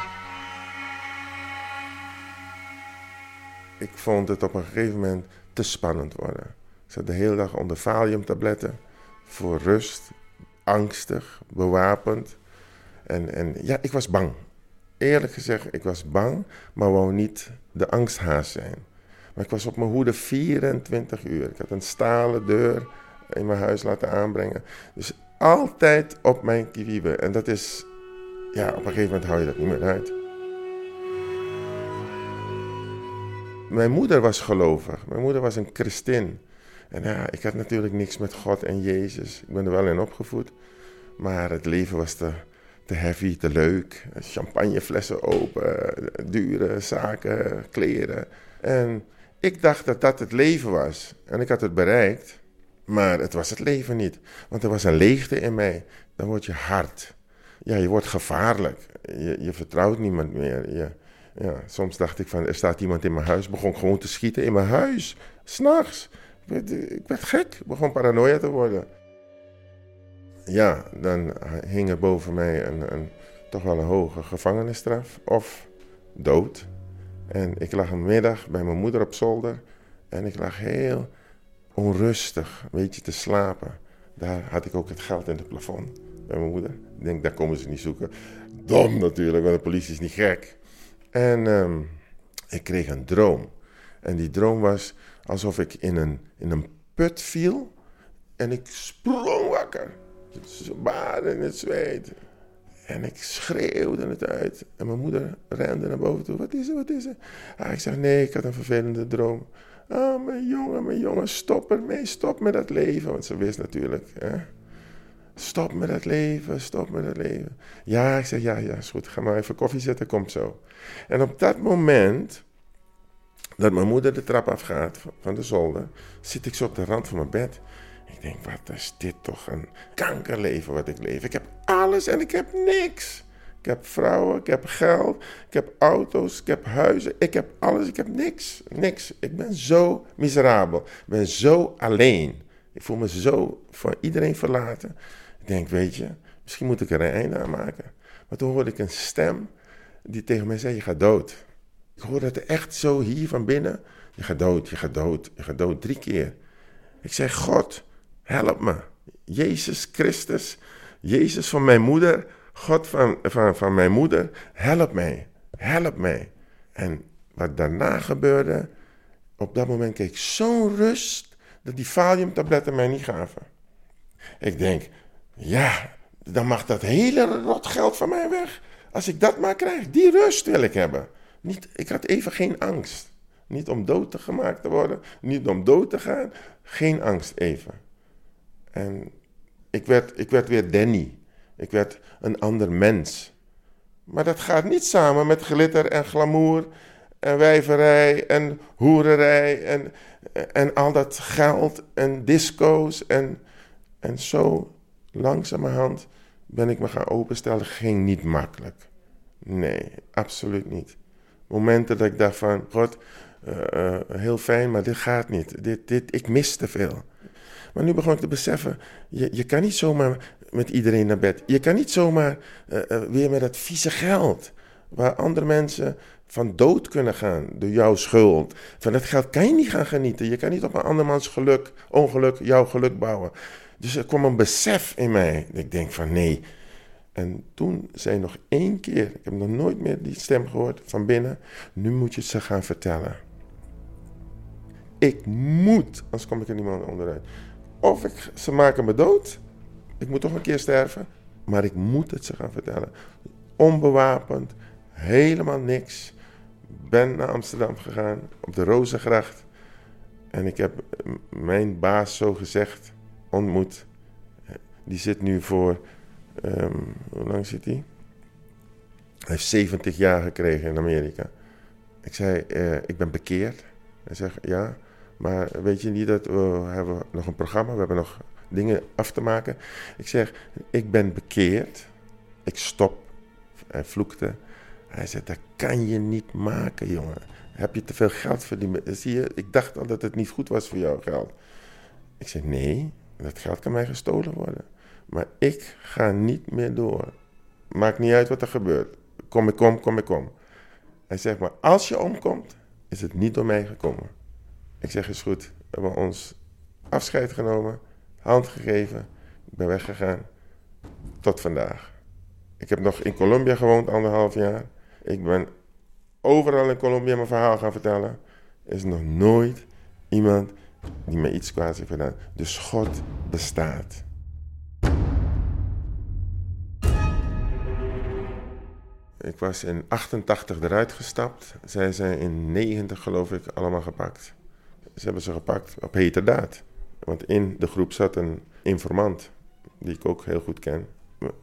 S6: Ik vond het op een gegeven moment te spannend worden. Ik zat de hele dag onder valiumtabletten voor rust, angstig, bewapend. En, en ja, ik was bang. Eerlijk gezegd, ik was bang, maar wou niet de angsthaas zijn. Maar ik was op mijn hoede 24 uur. Ik had een stalen deur in mijn huis laten aanbrengen. Dus altijd op mijn kiwiebe. En dat is, ja, op een gegeven moment hou je dat niet meer uit. Mijn moeder was gelovig. Mijn moeder was een christin. En ja, ik had natuurlijk niks met God en Jezus. Ik ben er wel in opgevoed. Maar het leven was te, te heavy, te leuk. Champagneflessen open, dure zaken, kleren. En ik dacht dat dat het leven was. En ik had het bereikt. Maar het was het leven niet. Want er was een leegte in mij. Dan word je hard. Ja, je wordt gevaarlijk. Je, je vertrouwt niemand meer. Je, ja, soms dacht ik van, er staat iemand in mijn huis. Begon gewoon te schieten in mijn huis. S'nachts. Ik werd, ik werd gek. Begon paranoia te worden. Ja, dan hing er boven mij een, een, toch wel een hoge gevangenisstraf. Of dood. En ik lag een middag bij mijn moeder op zolder. En ik lag heel onrustig, een beetje te slapen. Daar had ik ook het geld in het plafond bij mijn moeder. Ik denk, daar komen ze niet zoeken. Dom natuurlijk, want de politie is niet gek. En um, ik kreeg een droom. En die droom was alsof ik in een, in een put viel. En ik sprong wakker. Baden in het zweet. En ik schreeuwde het uit. En mijn moeder rende naar boven toe. Wat is er, wat is er? Ah, ik zeg, nee, ik had een vervelende droom. Oh, mijn jongen, mijn jongen, stop ermee, stop met dat leven. Want ze wist natuurlijk, hè. Stop met dat leven, stop met dat leven. Ja, ik zeg, ja, ja, is goed. Ga maar even koffie zetten, komt zo. En op dat moment dat mijn moeder de trap afgaat van de zolder, zit ik zo op de rand van mijn bed. Ik denk, wat is dit toch een kankerleven wat ik leef. Ik heb alles en ik heb niks. Ik heb vrouwen, ik heb geld, ik heb auto's, ik heb huizen, ik heb alles, ik heb niks. Niks. Ik ben zo miserabel. Ik ben zo alleen. Ik voel me zo van iedereen verlaten. Ik denk, weet je, misschien moet ik er een einde aan maken. Maar toen hoorde ik een stem die tegen mij zei, je gaat dood. Ik hoorde het echt zo hier van binnen. Je gaat dood, je gaat dood, je gaat dood. Drie keer. Ik zei, God, help me. Jezus Christus, Jezus van mijn moeder, God van, van, van mijn moeder, help mij, help mij. En wat daarna gebeurde, op dat moment kreeg ik zo'n rust dat die valiumtabletten mij niet gaven. Ik denk, ja, dan mag dat hele rot geld van mij weg. Als ik dat maar krijg, die rust wil ik hebben. Niet, ik had even geen angst. Niet om dood te gemaakt te worden, niet om dood te gaan. Geen angst even. En ik werd, ik werd weer Danny. Ik werd een ander mens. Maar dat gaat niet samen met glitter en glamour en wijverij en hoererij en, en al dat geld en disco's. En, en zo langzamerhand ben ik me gaan openstellen. Ging niet makkelijk. Nee, absoluut niet. Momenten dat ik dacht van, god, uh, heel fijn, maar dit gaat niet. Dit, dit, ik mis te veel. Maar nu begon ik te beseffen, je, je kan niet zomaar met iedereen naar bed. Je kan niet zomaar uh, weer met dat vieze geld. Waar andere mensen van dood kunnen gaan door jouw schuld. Van dat geld kan je niet gaan genieten. Je kan niet op een andermans geluk, ongeluk, jouw geluk bouwen. Dus er kwam een besef in mij. Ik denk van nee. En toen zei nog één keer, ik heb nog nooit meer die stem gehoord van binnen. Nu moet je het ze gaan vertellen. Ik moet, anders kom ik er niemand onderuit. Of ik, ze maken me dood. Ik moet toch een keer sterven. Maar ik moet het ze gaan vertellen. Onbewapend, helemaal niks. Ben naar Amsterdam gegaan, op de Rozengracht. En ik heb mijn baas zo gezegd ontmoet. Die zit nu voor, um, hoe lang zit hij? Hij heeft 70 jaar gekregen in Amerika. Ik zei, uh, ik ben bekeerd. Hij zegt, ja, maar weet je niet dat we hebben nog een programma, we hebben nog dingen af te maken. Ik zeg, ik ben bekeerd. Ik stop. Hij vloekte. Hij zei, dat kan je niet maken, jongen. Heb je te veel geld verdiend? Zie je, ik dacht al dat het niet goed was voor jouw geld. Ik zeg, nee, dat geld kan mij gestolen worden. Maar ik ga niet meer door. Maakt niet uit wat er gebeurt. Kom ik kom, kom ik kom. Hij zegt, maar als je omkomt, is het niet door mij gekomen. Ik zeg, is goed. We hebben ons afscheid genomen, hand gegeven. Ik ben weggegaan. Tot vandaag. Ik heb nog in Colombia gewoond, anderhalf jaar. Ik ben overal in Colombia mijn verhaal gaan vertellen. Er is nog nooit iemand die me iets kwaads heeft gedaan. Dus God bestaat. Ik was in 88 eruit gestapt. Zij zijn in 90 geloof ik allemaal gepakt. Ze hebben ze gepakt op heterdaad. Want in de groep zat een informant, die ik ook heel goed ken.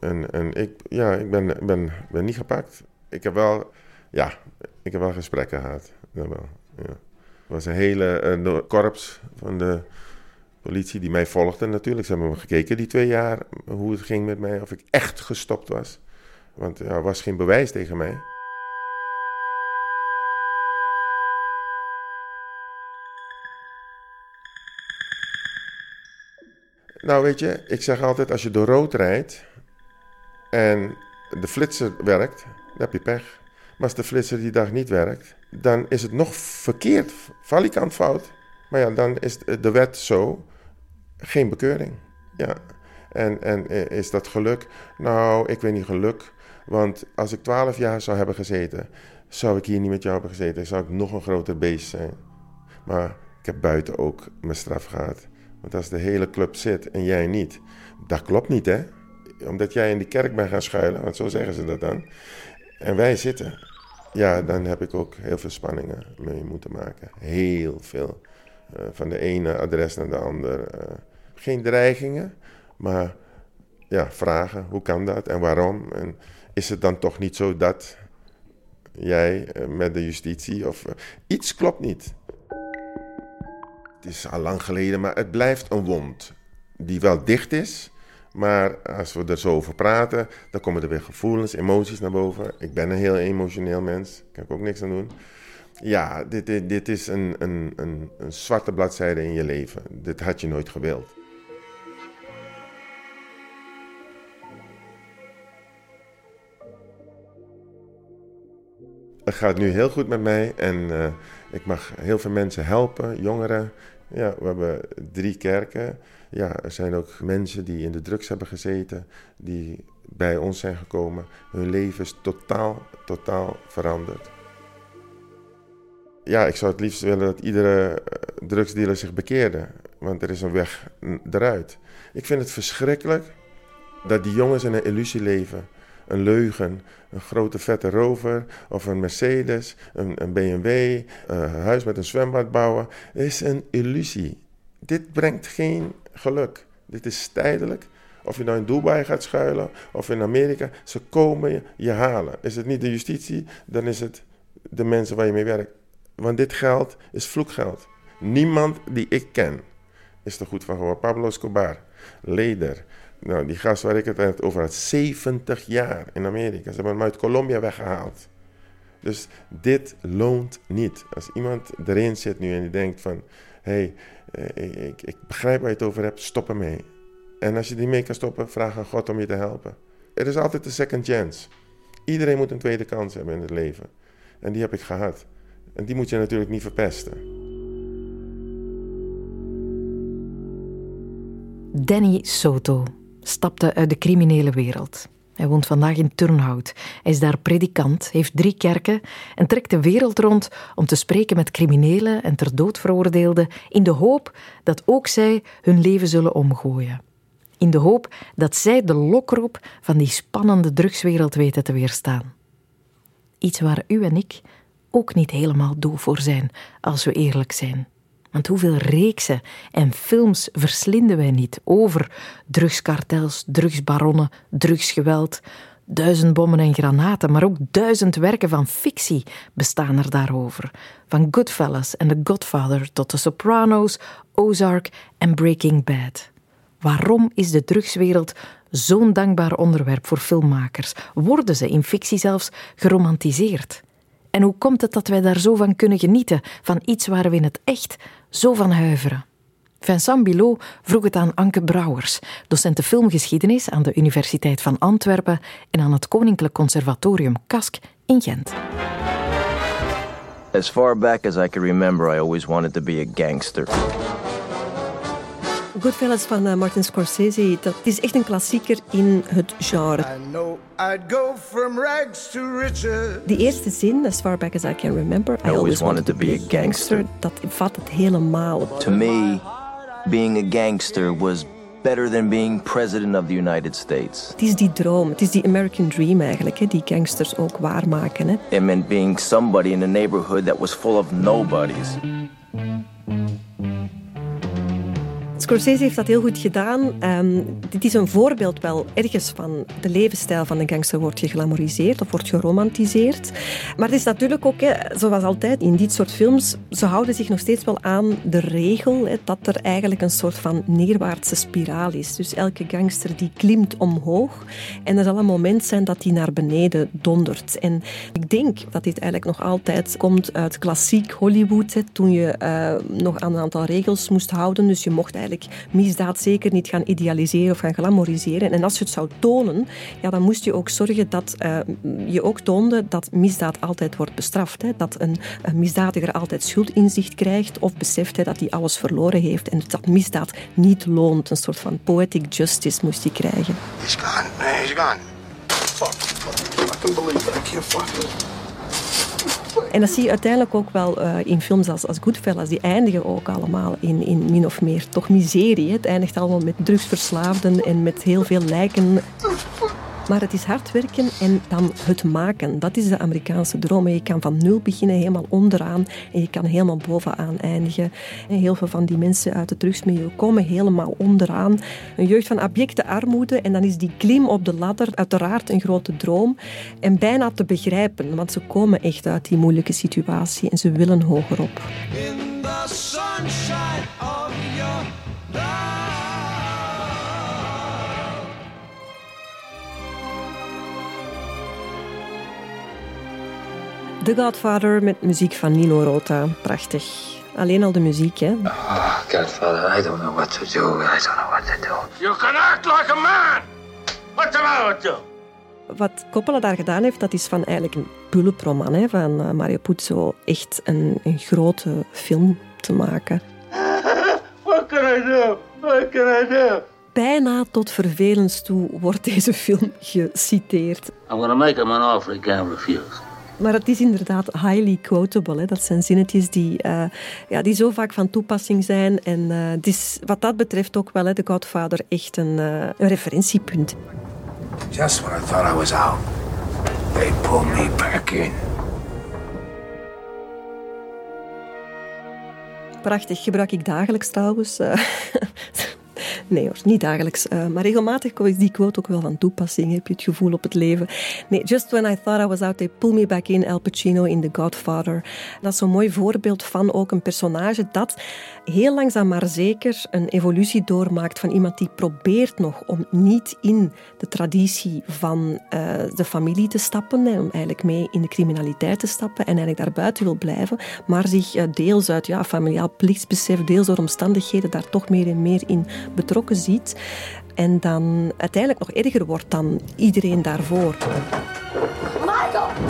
S6: En, en ik, ja, ik ben, ben, ben niet gepakt. Ik heb wel, ja, ik heb wel gesprekken gehad. Dat wel, ja. Er was een hele uh, korps van de politie die mij volgde natuurlijk. Ze hebben me gekeken die twee jaar hoe het ging met mij, of ik echt gestopt was. Want er was geen bewijs tegen mij. Nou, weet je, ik zeg altijd: als je door rood rijdt en de flitser werkt, dan heb je pech. Maar als de flitser die dag niet werkt, dan is het nog verkeerd, valikant fout. Maar ja, dan is de wet zo, geen bekeuring. Ja. En, en is dat geluk? Nou, ik weet niet geluk. Want als ik twaalf jaar zou hebben gezeten, zou ik hier niet met jou hebben gezeten. Zou ik nog een groter beest zijn. Maar ik heb buiten ook mijn straf gehad. Want als de hele club zit en jij niet, dat klopt niet hè. Omdat jij in die kerk bent gaan schuilen, want zo zeggen ze dat dan. En wij zitten. Ja, dan heb ik ook heel veel spanningen mee moeten maken. Heel veel. Uh, van de ene adres naar de andere. Uh, geen dreigingen, maar ja, vragen. Hoe kan dat en waarom? En is het dan toch niet zo dat jij uh, met de justitie of iets klopt niet? Het is al lang geleden, maar het blijft een wond die wel dicht is. Maar als we er zo over praten, dan komen er weer gevoelens, emoties naar boven. Ik ben een heel emotioneel mens, daar kan ik ook niks aan doen. Ja, dit, dit, dit is een, een, een, een zwarte bladzijde in je leven. Dit had je nooit gewild. Het gaat nu heel goed met mij en uh, ik mag heel veel mensen helpen, jongeren, ja, we hebben drie kerken. Ja, er zijn ook mensen die in de drugs hebben gezeten, die bij ons zijn gekomen. Hun leven is totaal, totaal veranderd. Ja, ik zou het liefst willen dat iedere eh, drugsdealer zich bekeerde, want er is een weg eruit. Ik vind het verschrikkelijk dat die jongens in een illusie leven een leugen. Een grote vette rover of een Mercedes, een, een BMW, een huis met een zwembad bouwen. is een illusie. Dit brengt geen geluk. Dit is tijdelijk. Of je nou in Dubai gaat schuilen of in Amerika, ze komen je, halen. Is het niet de justitie, dan is het de mensen waar je mee werkt. Want dit geld is vloekgeld. Niemand die ik ken is er goed van geworden. Pablo Escobar, Leder, Nou, die gast waar ik het over had, 70 jaar in Amerika. Ze hebben hem uit Colombia weggehaald. Dus dit loont niet. Als iemand erin zit nu en die denkt van... hé, hey, eh, ik, ik, begrijp waar je het over hebt, stop ermee. En als je die mee kan stoppen, vraag aan God om je te helpen. Er is altijd een second chance. Iedereen moet een tweede kans hebben in het leven. En die heb ik gehad. En die moet je natuurlijk niet verpesten.
S1: Danny Soto stapte uit de criminele wereld. Hij woont vandaag in Turnhout. Hij is daar predikant, heeft drie kerken en trekt de wereld rond om te spreken met criminelen en ter dood veroordeelden in de hoop dat ook zij hun leven zullen omgooien. In de hoop dat zij de lokroep van die spannende drugswereld weten te weerstaan. Iets waar u en ik ook niet helemaal doof voor zijn, als we eerlijk zijn. Want hoeveel reeksen en films verslinden wij niet over drugskartels, drugsbaronnen, drugsgeweld, duizend bommen en granaten, maar ook duizend werken van fictie bestaan er daarover. Van Goodfellas en The Godfather tot The Sopranos, Ozark en Breaking Bad. Waarom is de drugswereld zo'n dankbaar onderwerp voor filmmakers? Worden ze in fictie zelfs geromantiseerd? En hoe komt het dat wij daar zo van kunnen genieten, van iets waar we in het echt zo van huiveren? Vincent Bilot vroeg het aan Anke Brouwers, docent filmgeschiedenis aan de Universiteit van Antwerpen en aan het Koninklijk Conservatorium Kask in Gent.
S7: As far back as I can remember, I always wanted to be a gangster.
S8: Goodfellas van uh, Martin Scorsese, dat is echt een klassieker in het genre. Die eerste zin, as far back as I can remember, I, always, wanted, to be a gangster, dat vat het helemaal.
S7: To me, being a gangster was better than being president of the United States.
S8: Het is die droom, het is die American dream eigenlijk, hè, die gangsters ook waarmaken. Hè.
S7: It meant being somebody in a neighborhood that was full of nobodies.
S8: Scorsese heeft dat heel goed gedaan. Um, dit is een voorbeeld wel ergens van de levensstijl van de gangster wordt geglamoriseerd of wordt geromantiseerd. Maar het is natuurlijk ook, zoals altijd in dit soort films, ze houden zich nog steeds wel aan de regel dat er eigenlijk een soort van neerwaartse spiraal is. Dus elke gangster die klimt omhoog en er zal een moment zijn dat die naar beneden dondert. En ik denk dat dit eigenlijk nog altijd komt uit klassiek Hollywood, toen je uh, nog aan een aantal regels moest houden. Dus je mocht eigenlijk misdaad zeker niet gaan idealiseren of gaan glamoriseren. En als je het zou tonen, ja, dan moest je ook zorgen dat uh, je ook toonde dat misdaad altijd wordt bestraft. Hè. Dat een, misdadiger altijd schuldinzicht krijgt of beseft dat hij alles verloren heeft en dat misdaad niet loont. Een soort van poetic justice moest hij krijgen. He's gone. He's gone. Fuck. I can't believe it. I can't fuck en dat zie je uiteindelijk ook wel uh, in films als, als Goodfellas. Die eindigen ook allemaal in, in min of meer toch miserie. Het eindigt allemaal met drugsverslaafden en met heel veel lijken. Maar het is hard werken en dan het maken. Dat is de Amerikaanse droom. Je kan van nul beginnen, helemaal onderaan. En je kan helemaal bovenaan eindigen. En heel veel van die mensen uit het drugsmilieu komen helemaal onderaan. Een jeugd van abjecte armoede. En dan is die klim op de ladder uiteraard een grote droom. En bijna te begrijpen, want ze komen echt uit die moeilijke situatie. En ze willen hogerop. In the sunshine The Godfather met muziek van Nino Rota. Prachtig. Alleen al de muziek, hè?
S9: Oh, Godfather, I don't know what to do. I don't know what to do. You can act like a man! What's the matter with you?
S8: Wat Coppola daar gedaan heeft, dat is van eigenlijk een bulleproman hè, van uh, Mario Puzo echt een, een grote film te maken.
S9: What can I do? What can I do?
S8: Bijna tot vervelens toe wordt deze film geciteerd.
S9: I'm gonna make him an offer he can't refuse.
S8: Maar het is inderdaad highly quotable. Hè. Dat zijn zinnetjes die, uh, ja, die zo vaak van toepassing zijn. En uh, het is wat dat betreft ook wel, hè, de Godfather, echt een, uh, een referentiepunt. Just when I thought I was out, they pulled me back in. Prachtig, gebruik ik dagelijks trouwens. Nee hoor, niet dagelijks. Uh, maar regelmatig is die quote ook wel van toepassing. Heb je het gevoel op het leven. Nee, just when I thought I was out, they pull me back in. Al Pacino in The Godfather. Dat is zo'n mooi voorbeeld van ook een personage dat heel langzaam maar zeker een evolutie doormaakt van iemand die probeert nog om niet in de traditie van uh, de familie te stappen, om eigenlijk mee in de criminaliteit te stappen en eigenlijk daarbuiten wil blijven, maar zich uh, deels uit ja, familiaal plichtsbesef, deels door omstandigheden daar toch meer en meer in betrokken ziet. En dan uiteindelijk nog erger wordt dan iedereen daarvoor. Michael!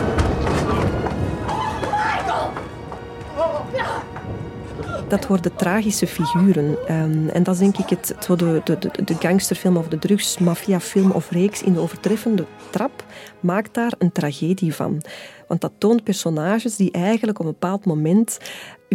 S8: Dat worden tragische figuren. Um, en dat is denk ik het, de, de, de gangsterfilm of de drugsmafiafilm of reeks in de overtreffende trap maakt daar een tragedie van. Want dat toont personages die eigenlijk op een bepaald moment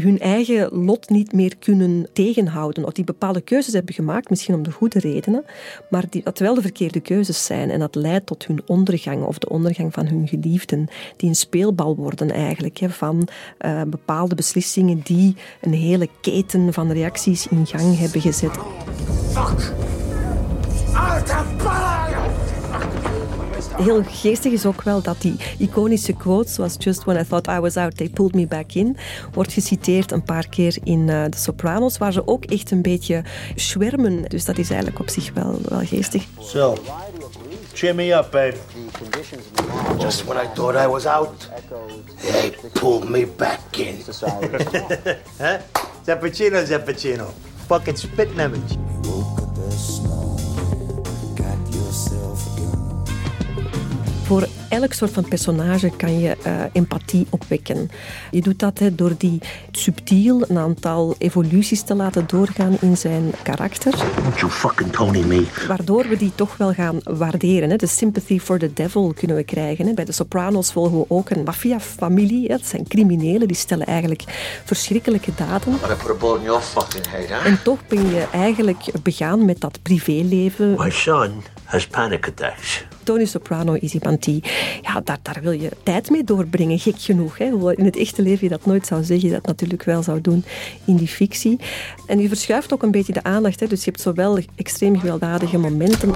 S8: hun eigen lot niet meer kunnen tegenhouden. Of die bepaalde keuzes hebben gemaakt, misschien om de goede redenen, maar die, dat wel de verkeerde keuzes zijn. En dat leidt tot hun ondergang of de ondergang van hun geliefden, die een speelbal worden eigenlijk hè, van uh, bepaalde beslissingen die een hele keten van reacties in gang hebben gezet. Fuck! Heel geestig is ook wel dat die iconische quote, zoals Just when I thought I was out, they pulled me back in, wordt geciteerd een paar keer in uh, The Sopranos, waar ze ook echt een beetje schwermen. Dus dat is eigenlijk op zich wel, wel geestig.
S10: So, cheer me up, babe. Just when I thought I was out, they pulled me back in. huh? Zappuccino, Zappuccino. Fucking spit image.
S8: Voor elk soort van personage kan je uh, empathie opwekken. Je doet dat he, door die subtiel een aantal evoluties te laten doorgaan in zijn karakter.
S10: You fucking Tony me.
S8: Waardoor we die toch wel gaan waarderen. He. De sympathy for the devil kunnen we krijgen. He. Bij de Sopranos volgen we ook een maffiafamilie. Dat zijn criminelen, die stellen eigenlijk verschrikkelijke daden. En toch ben je eigenlijk begaan met dat privéleven.
S10: My son has panic attacks.
S8: Tony Soprano is iemand ja, daar, daar wil je tijd mee doorbrengen, gek genoeg. Hè. In het echte leven je dat nooit zou zeggen, je dat natuurlijk wel zou doen in die fictie. En je verschuift ook een beetje de aandacht. Hè. Dus je hebt zowel extreem gewelddadige momenten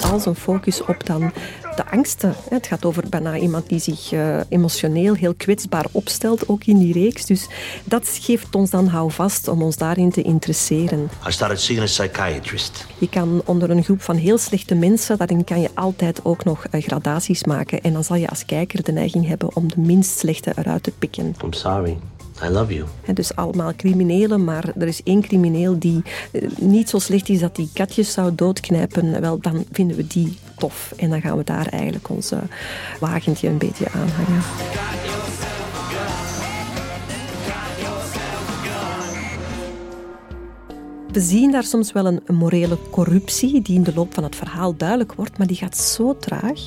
S8: als een focus op dan de angsten. Het gaat over bijna iemand die zich uh, emotioneel heel kwetsbaar opstelt, ook in die reeks. Dus dat geeft ons dan houvast om ons daarin te interesseren.
S10: I started seeing a psychiatrist.
S8: Je kan onder een groep van heel slechte mensen, daarin kan je altijd ook nog uh, gradaties maken. En dan zal je als kijker de neiging hebben om de minst slechte eruit te pikken.
S10: I'm sorry. I love you.
S8: Dus allemaal criminelen, maar er is één crimineel die uh, niet zo slecht is dat die katjes zou doodknijpen. Wel, dan vinden we die tof. En dan gaan we daar eigenlijk ons wagentje een beetje aanhangen. We zien daar soms wel een, morele corruptie die in de loop van het verhaal duidelijk wordt, maar die gaat zo traag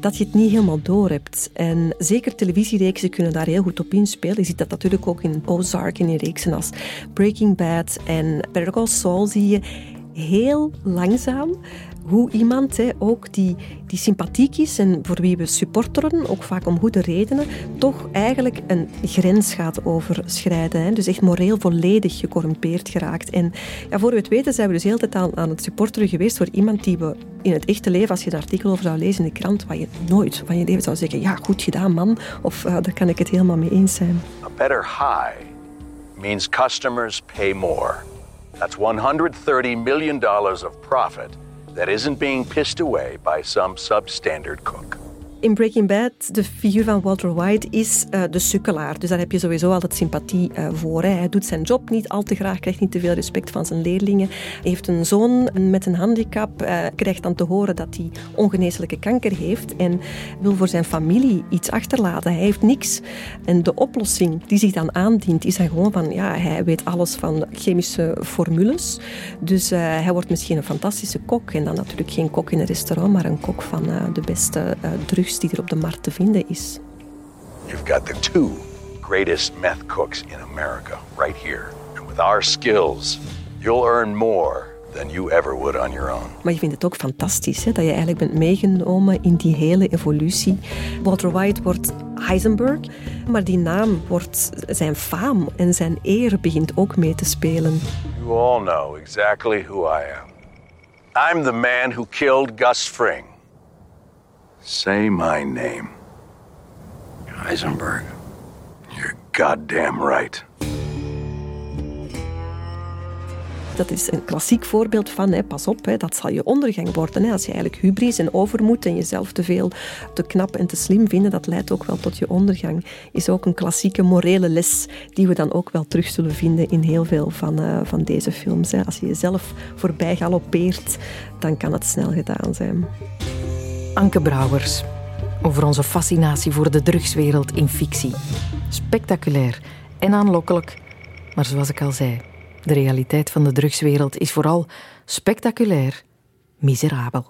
S8: dat je het niet helemaal door hebt. En zeker televisiereeksen kunnen daar heel goed op inspelen. Je ziet dat natuurlijk ook in Ozark en in reeksen als Breaking Bad en Better Call Saul zie je heel langzaam hoe iemand hè, ook die, die sympathiek is en voor wie we supporteren, ook vaak om goede redenen, toch eigenlijk een grens gaat overschrijden. Hè. Dus echt moreel volledig gecorrumpeerd geraakt. En ja, voor we het weten zijn we dus de hele tijd aan, het supporteren geweest voor iemand die we in het echte leven, als je een artikel over zou lezen in de krant, waar je nooit van je leven zou zeggen, ja, goed gedaan man, of uh, daar kan ik het helemaal mee eens zijn.
S11: A better high means customers pay more. That's 130 million dollars of profit that isn't being pissed away by some substandard cook.
S8: In Breaking Bad, de figuur van Walter White is uh, de sukkelaar. Dus daar heb je sowieso altijd sympathie uh, voor. Hè. Hij doet zijn job niet al te graag, krijgt niet te veel respect van zijn leerlingen. Hij heeft een zoon met een handicap, uh, krijgt dan te horen dat hij ongeneeslijke kanker heeft en wil voor zijn familie iets achterlaten. Hij heeft niks. En de oplossing die zich dan aandient, is dan gewoon van, ja, hij weet alles van chemische formules. Dus hij wordt misschien een fantastische kok. En dan natuurlijk geen kok in een restaurant, maar een kok van de beste drugs die er op de markt te vinden is.
S11: You've got the two greatest meth cooks in America right here. And with our skills, you'll earn more than you ever would on your own.
S8: Maar je vindt het ook fantastisch hè, dat je eigenlijk bent meegenomen in die hele evolutie. Walter White wordt Heisenberg, maar die naam wordt zijn faam en zijn eer begint ook mee te spelen.
S11: You all know exactly who I am. I'm the man who killed Gus Fring. Say my name. Heisenberg. You're goddamn right.
S8: Dat is een klassiek voorbeeld van, hè, pas op, hè, dat zal je ondergang worden. Hè. Als je eigenlijk hubris en overmoed en jezelf te veel te knap en te slim vinden, dat leidt ook wel tot je ondergang. Is ook een klassieke morele les die we dan ook wel terug zullen vinden in heel veel van, uh, van deze films. Hè. Als je jezelf voorbij galoppeert, dan kan het snel gedaan zijn.
S1: Anke Brouwers over onze fascinatie voor de drugswereld in fictie. Spectaculair en aanlokkelijk, maar zoals ik al zei, de realiteit van de drugswereld is vooral spectaculair miserabel.